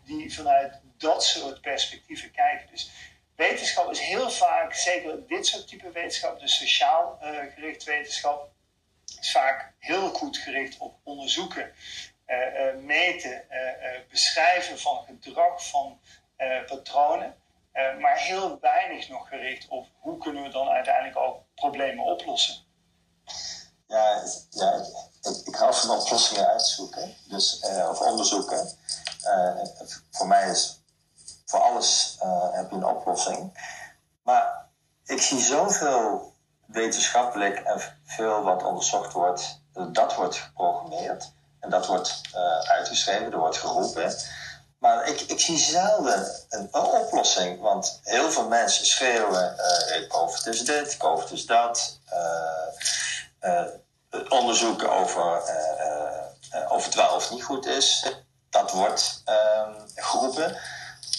die vanuit dat soort perspectieven kijken. Dus wetenschap is heel vaak, zeker dit soort type wetenschap, dus sociaal uh, gericht wetenschap, is vaak heel goed gericht op onderzoeken, uh, uh, meten, beschrijven van gedrag, van patronen. maar heel weinig nog gericht op hoe kunnen we dan uiteindelijk ook problemen oplossen.
Ja, ja ik, ik hou van oplossingen uitzoeken, dus, uh, of onderzoeken. Uh, voor mij is voor alles uh, heb je een oplossing. Maar ik zie zoveel wetenschappelijk en veel wat onderzocht wordt, dat wordt geprogrammeerd en dat wordt uitgeschreven, er wordt geroepen. Maar ik, ik zie zelden een, oplossing, want heel veel mensen schreeuwen: uh, COVID is dit, COVID is dat. Onderzoeken over of het wel of niet goed is, dat wordt ehm, geroepen.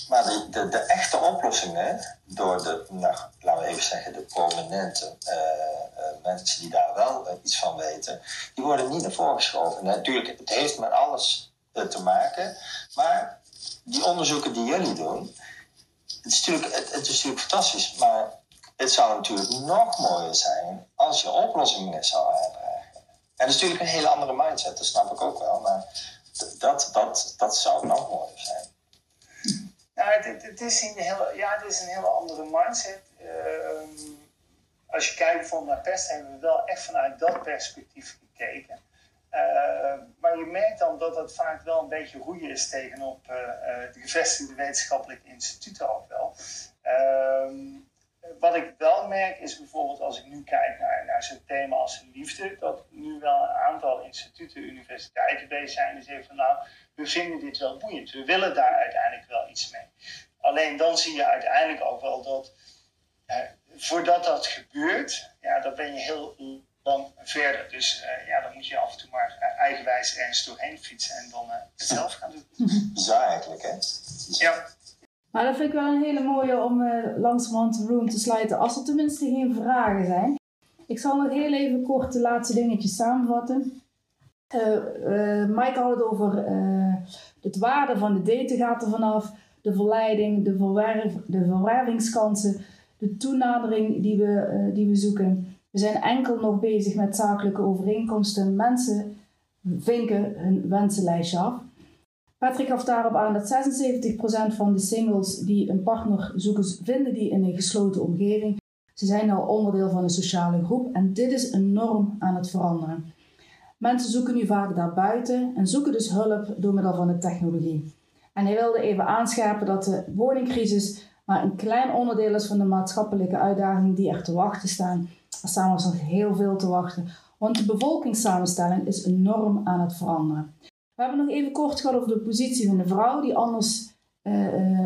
Maar de, de, echte oplossingen door de, nou, laten we even zeggen, de prominente mensen die daar wel iets van weten, die worden niet naar voren geschoven. Natuurlijk, het heeft met alles te maken, maar die onderzoeken die jullie doen, het is, natuurlijk, het, is natuurlijk fantastisch, maar het zou natuurlijk nog mooier zijn als je oplossingen zou aandragen. En dat is natuurlijk een hele andere mindset, dat snap ik ook wel, maar dat, dat, dat zou nog mooier zijn.
Ja, het, het, is een hele, ja, het is een hele andere mindset. Uh, als je kijkt bijvoorbeeld naar pest, hebben we wel echt vanuit dat perspectief gekeken. Uh, maar je merkt dan dat het vaak wel een beetje roeien is tegenop uh, de gevestigde wetenschappelijke instituten ook wel. Ehm, wat ik wel merk is bijvoorbeeld als ik nu kijk naar, naar zo'n thema als liefde, dat nu wel een aantal instituten, universiteiten bezig zijn die zeggen van nou, we vinden dit wel boeiend, we willen daar uiteindelijk wel iets mee. Alleen dan zie je uiteindelijk ook wel dat voordat dat gebeurt, ja, dan ben je heel dan verder. Dus uh, ja, dan moet je af en toe maar uh, eigenwijs ergens doorheen fietsen en dan uh, het zelf gaan doen.
Bizar eigenlijk, hè?
Ja.
Maar dat vind ik wel een hele mooie om uh, langzamerhand de room te sluiten. Als er tenminste geen vragen zijn. Ik zal nog heel even kort de laatste dingetjes samenvatten. Mike had het over het waarde van de daten gaat er vanaf. De verleiding, de, verwerv, de verwervingskansen, de toenadering die we, die we zoeken. We zijn enkel nog bezig met zakelijke overeenkomsten. Mensen vinken hun wensenlijstje af. Patrick gaf daarop aan dat 76% van de singles die een partner zoeken, vinden die in een gesloten omgeving. Ze zijn al onderdeel van een sociale groep en dit is enorm aan het veranderen. Mensen zoeken nu vaak daarbuiten en zoeken dus hulp door middel van de technologie. En hij wilde even aanscherpen dat de woningcrisis maar een klein onderdeel is van de maatschappelijke uitdagingen die er te wachten staan er staan ons nog heel veel te wachten, want de bevolkingssamenstelling is enorm aan het veranderen. We hebben nog even kort gehad over de positie van de vrouw, die anders uh,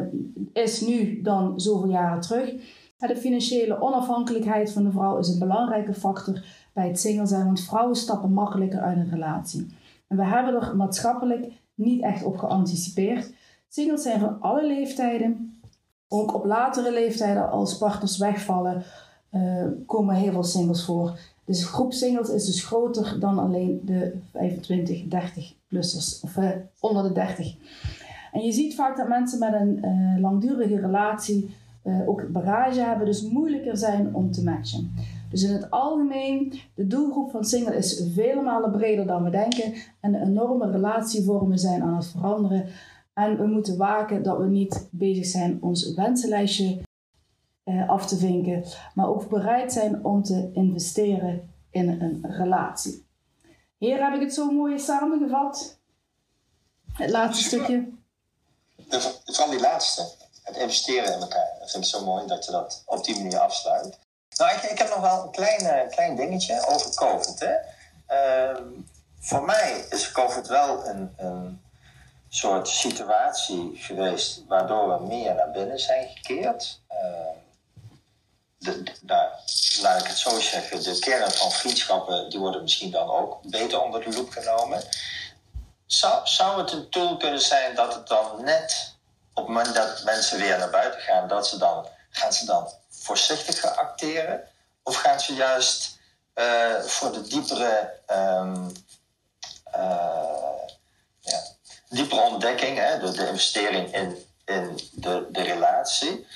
is nu dan zoveel jaren terug. De financiële onafhankelijkheid van de vrouw is een belangrijke factor bij het single zijn, want vrouwen stappen makkelijker uit een relatie. En we hebben er maatschappelijk niet echt op geanticipeerd. Singles zijn van alle leeftijden, ook op latere leeftijden als partners wegvallen uh, komen heel veel singles voor. Dus groep singles is dus groter dan alleen de 25, 30-plussers of uh, onder de 30. En je ziet vaak dat mensen met een uh, langdurige relatie ook bagage hebben, dus moeilijker zijn om te matchen. Dus in het algemeen, de doelgroep van single is vele malen breder dan we denken en enorme relatievormen zijn aan het veranderen. En we moeten waken dat we niet bezig zijn ons wensenlijstje uh, af te vinken, maar ook bereid zijn om te investeren in een relatie. Hier heb ik het zo mooi samengevat. Het laatste stukje.
Vooral die laatste, het investeren in elkaar. Dat vind ik zo mooi dat je dat op die manier afsluit. Nou, ik, ik heb nog wel een klein, klein dingetje over COVID. Hè. Uh, voor mij is COVID wel een, een soort situatie geweest waardoor we meer naar binnen zijn gekeerd. Uh, de, nou, laat ik het zo zeggen, de kern van vriendschappen die worden misschien dan ook beter onder de loep genomen. Zou, zou het een tool kunnen zijn dat het dan net op het moment dat mensen weer naar buiten gaan, dat ze dan, gaan ze dan voorzichtiger acteren? Of gaan ze juist uh, voor de diepere, um, uh, ja, diepere ontdekking, hè, de investering in, in de, de relatie,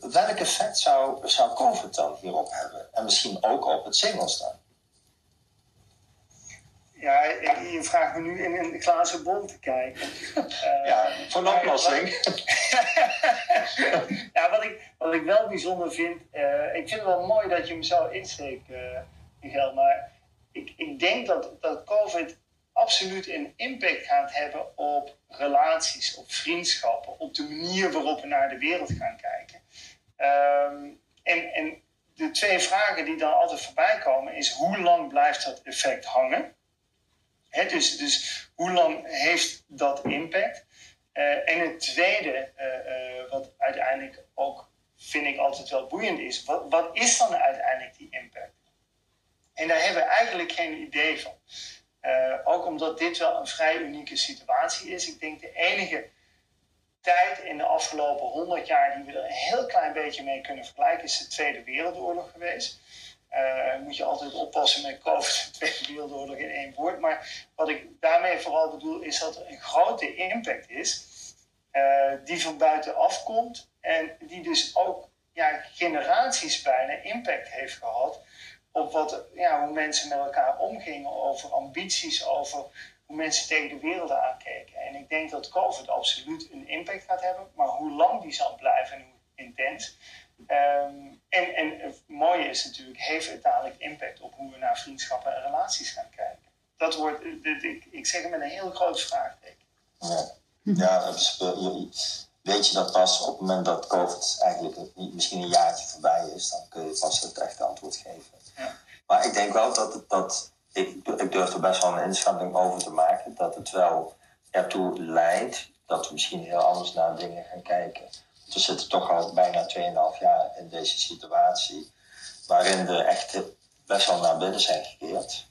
welk effect zou, zou COVID dan hierop hebben? En misschien ook op het singles dan?
Ja, je vraagt me nu in een glazen bol te kijken. Uh,
ja, voor een oplossing.
ja, wat ik, wat ik wel bijzonder vind, uh, ik vind het wel mooi dat je me zo insteekt, uh, Miguel, maar ik, ik denk dat, dat COVID absoluut een impact gaat hebben op relaties, op vriendschappen, op de manier waarop we naar de wereld gaan kijken. Ehm, en, en de twee vragen die dan altijd voorbij komen is hoe lang blijft dat effect hangen? dus, dus hoe lang heeft dat impact? Uh, en het tweede, uh, uh, wat uiteindelijk ook vind ik altijd wel boeiend is, wat, wat is dan uiteindelijk die impact? En daar hebben we eigenlijk geen idee van. ook omdat dit wel een vrij unieke situatie is. Ik denk de enige tijd in de afgelopen 100 jaar die we er een heel klein beetje mee kunnen vergelijken, is de Tweede Wereldoorlog geweest. Uh, moet je altijd oppassen met COVID, de Tweede Wereldoorlog in één woord. Maar wat ik daarmee vooral bedoel, is dat er een grote impact is uh, die van buitenaf komt en die dus ook ja, generaties bijna impact heeft gehad op wat, ja, hoe mensen met elkaar omgingen, over ambities, over hoe mensen tegen de wereld aankeken. En ik denk dat COVID absoluut een impact gaat hebben, maar hoe lang die zal blijven en hoe intens. Um, en, en het mooie is natuurlijk, heeft het dadelijk impact op hoe we naar vriendschappen en relaties gaan kijken? Dat wordt, ik, ik zeg het met een heel groot vraagteken.
Ja, ja weet je dat pas op het moment dat COVID eigenlijk misschien een jaartje voorbij is, dan kun je pas het echte antwoord geven. Ja. Maar ik denk wel dat, het, dat ik, ik durf er best wel een inschatting over te maken, dat het wel ertoe leidt dat we misschien heel anders naar dingen gaan kijken. We zitten toch al bijna 2,5 jaar in deze situatie, waarin we echt best wel naar binnen zijn gekeerd.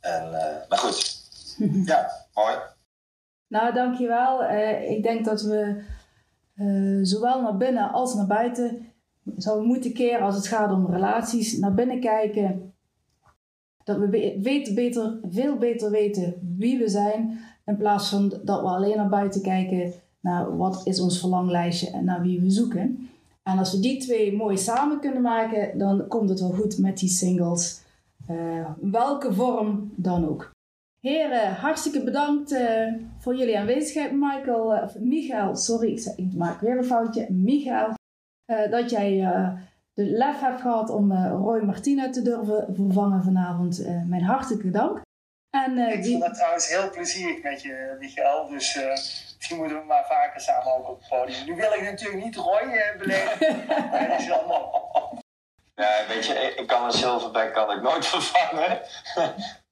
En, uh, maar goed, ja, mooi.
Nou, dankjewel. Uh, ik denk dat we uh, zowel naar binnen als naar buiten zouden moeten keren als het gaat om relaties. Naar binnen kijken, dat we beter, veel beter weten wie we zijn. In plaats van dat we alleen naar buiten kijken naar wat is ons verlanglijstje en naar wie we zoeken. En als we die twee mooi samen kunnen maken, dan komt het wel goed met die singles. Uh, welke vorm dan ook. Heren, hartstikke bedankt uh, voor jullie aanwezigheid. Michael, uh, of Michael, sorry, ik, ik, maak weer een foutje. Michael, dat jij de lef hebt gehad om uh, Roy Martina te durven vervangen vanavond. Uh, mijn hartelijke dank.
En, uh, ik vond het trouwens heel plezierig met je, Michael. Dus misschien moeten we maar vaker samen ook op het podium. Nu wil ik natuurlijk niet Roy beleven. dat is allemaal...
Ja, weet je, ik kan een silverback kan ik nooit vervangen.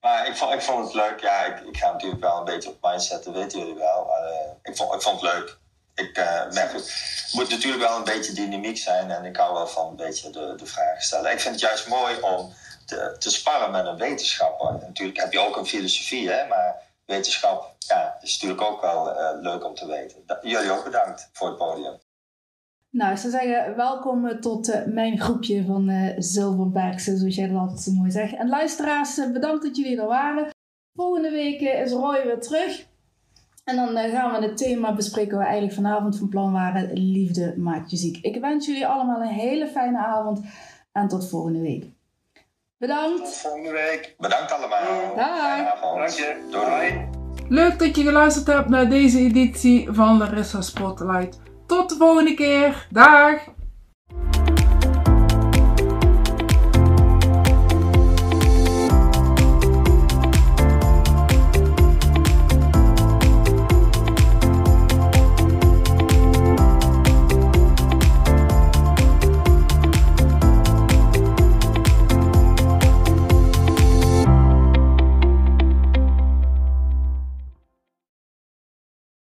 maar ik vond, ik vond het leuk. Ja, ik, ik ga natuurlijk wel een beetje op mindset, dat weten jullie wel. Maar, ik, vond, ik vond het leuk ik merk het. moet natuurlijk wel een beetje dynamiek zijn en ik hou wel van een beetje de, de vragen stellen. Ik vind het juist mooi om te, te sparren met een wetenschapper. Natuurlijk heb je ook een filosofie, hè, maar wetenschap ja, is natuurlijk ook wel uh, leuk om te weten. jullie ook bedankt voor het podium.
Nou, zou zeggen, welkom tot uh, mijn groepje van uh, zoals jij dat altijd zo mooi zegt. En luisteraars, bedankt dat jullie er waren. Volgende week is Roy weer terug. En dan eh, gaan we het thema bespreken waar we eigenlijk vanavond van plan waren. Liefde maakt je ziek. Ik wens jullie allemaal een hele fijne avond. En tot volgende week. Bedankt.
Tot volgende week.
Bedankt allemaal.
Dag.
Dank je. Doei.
Leuk dat je geluisterd hebt naar deze editie van Larissa Spotlight. Tot de volgende keer. Dag.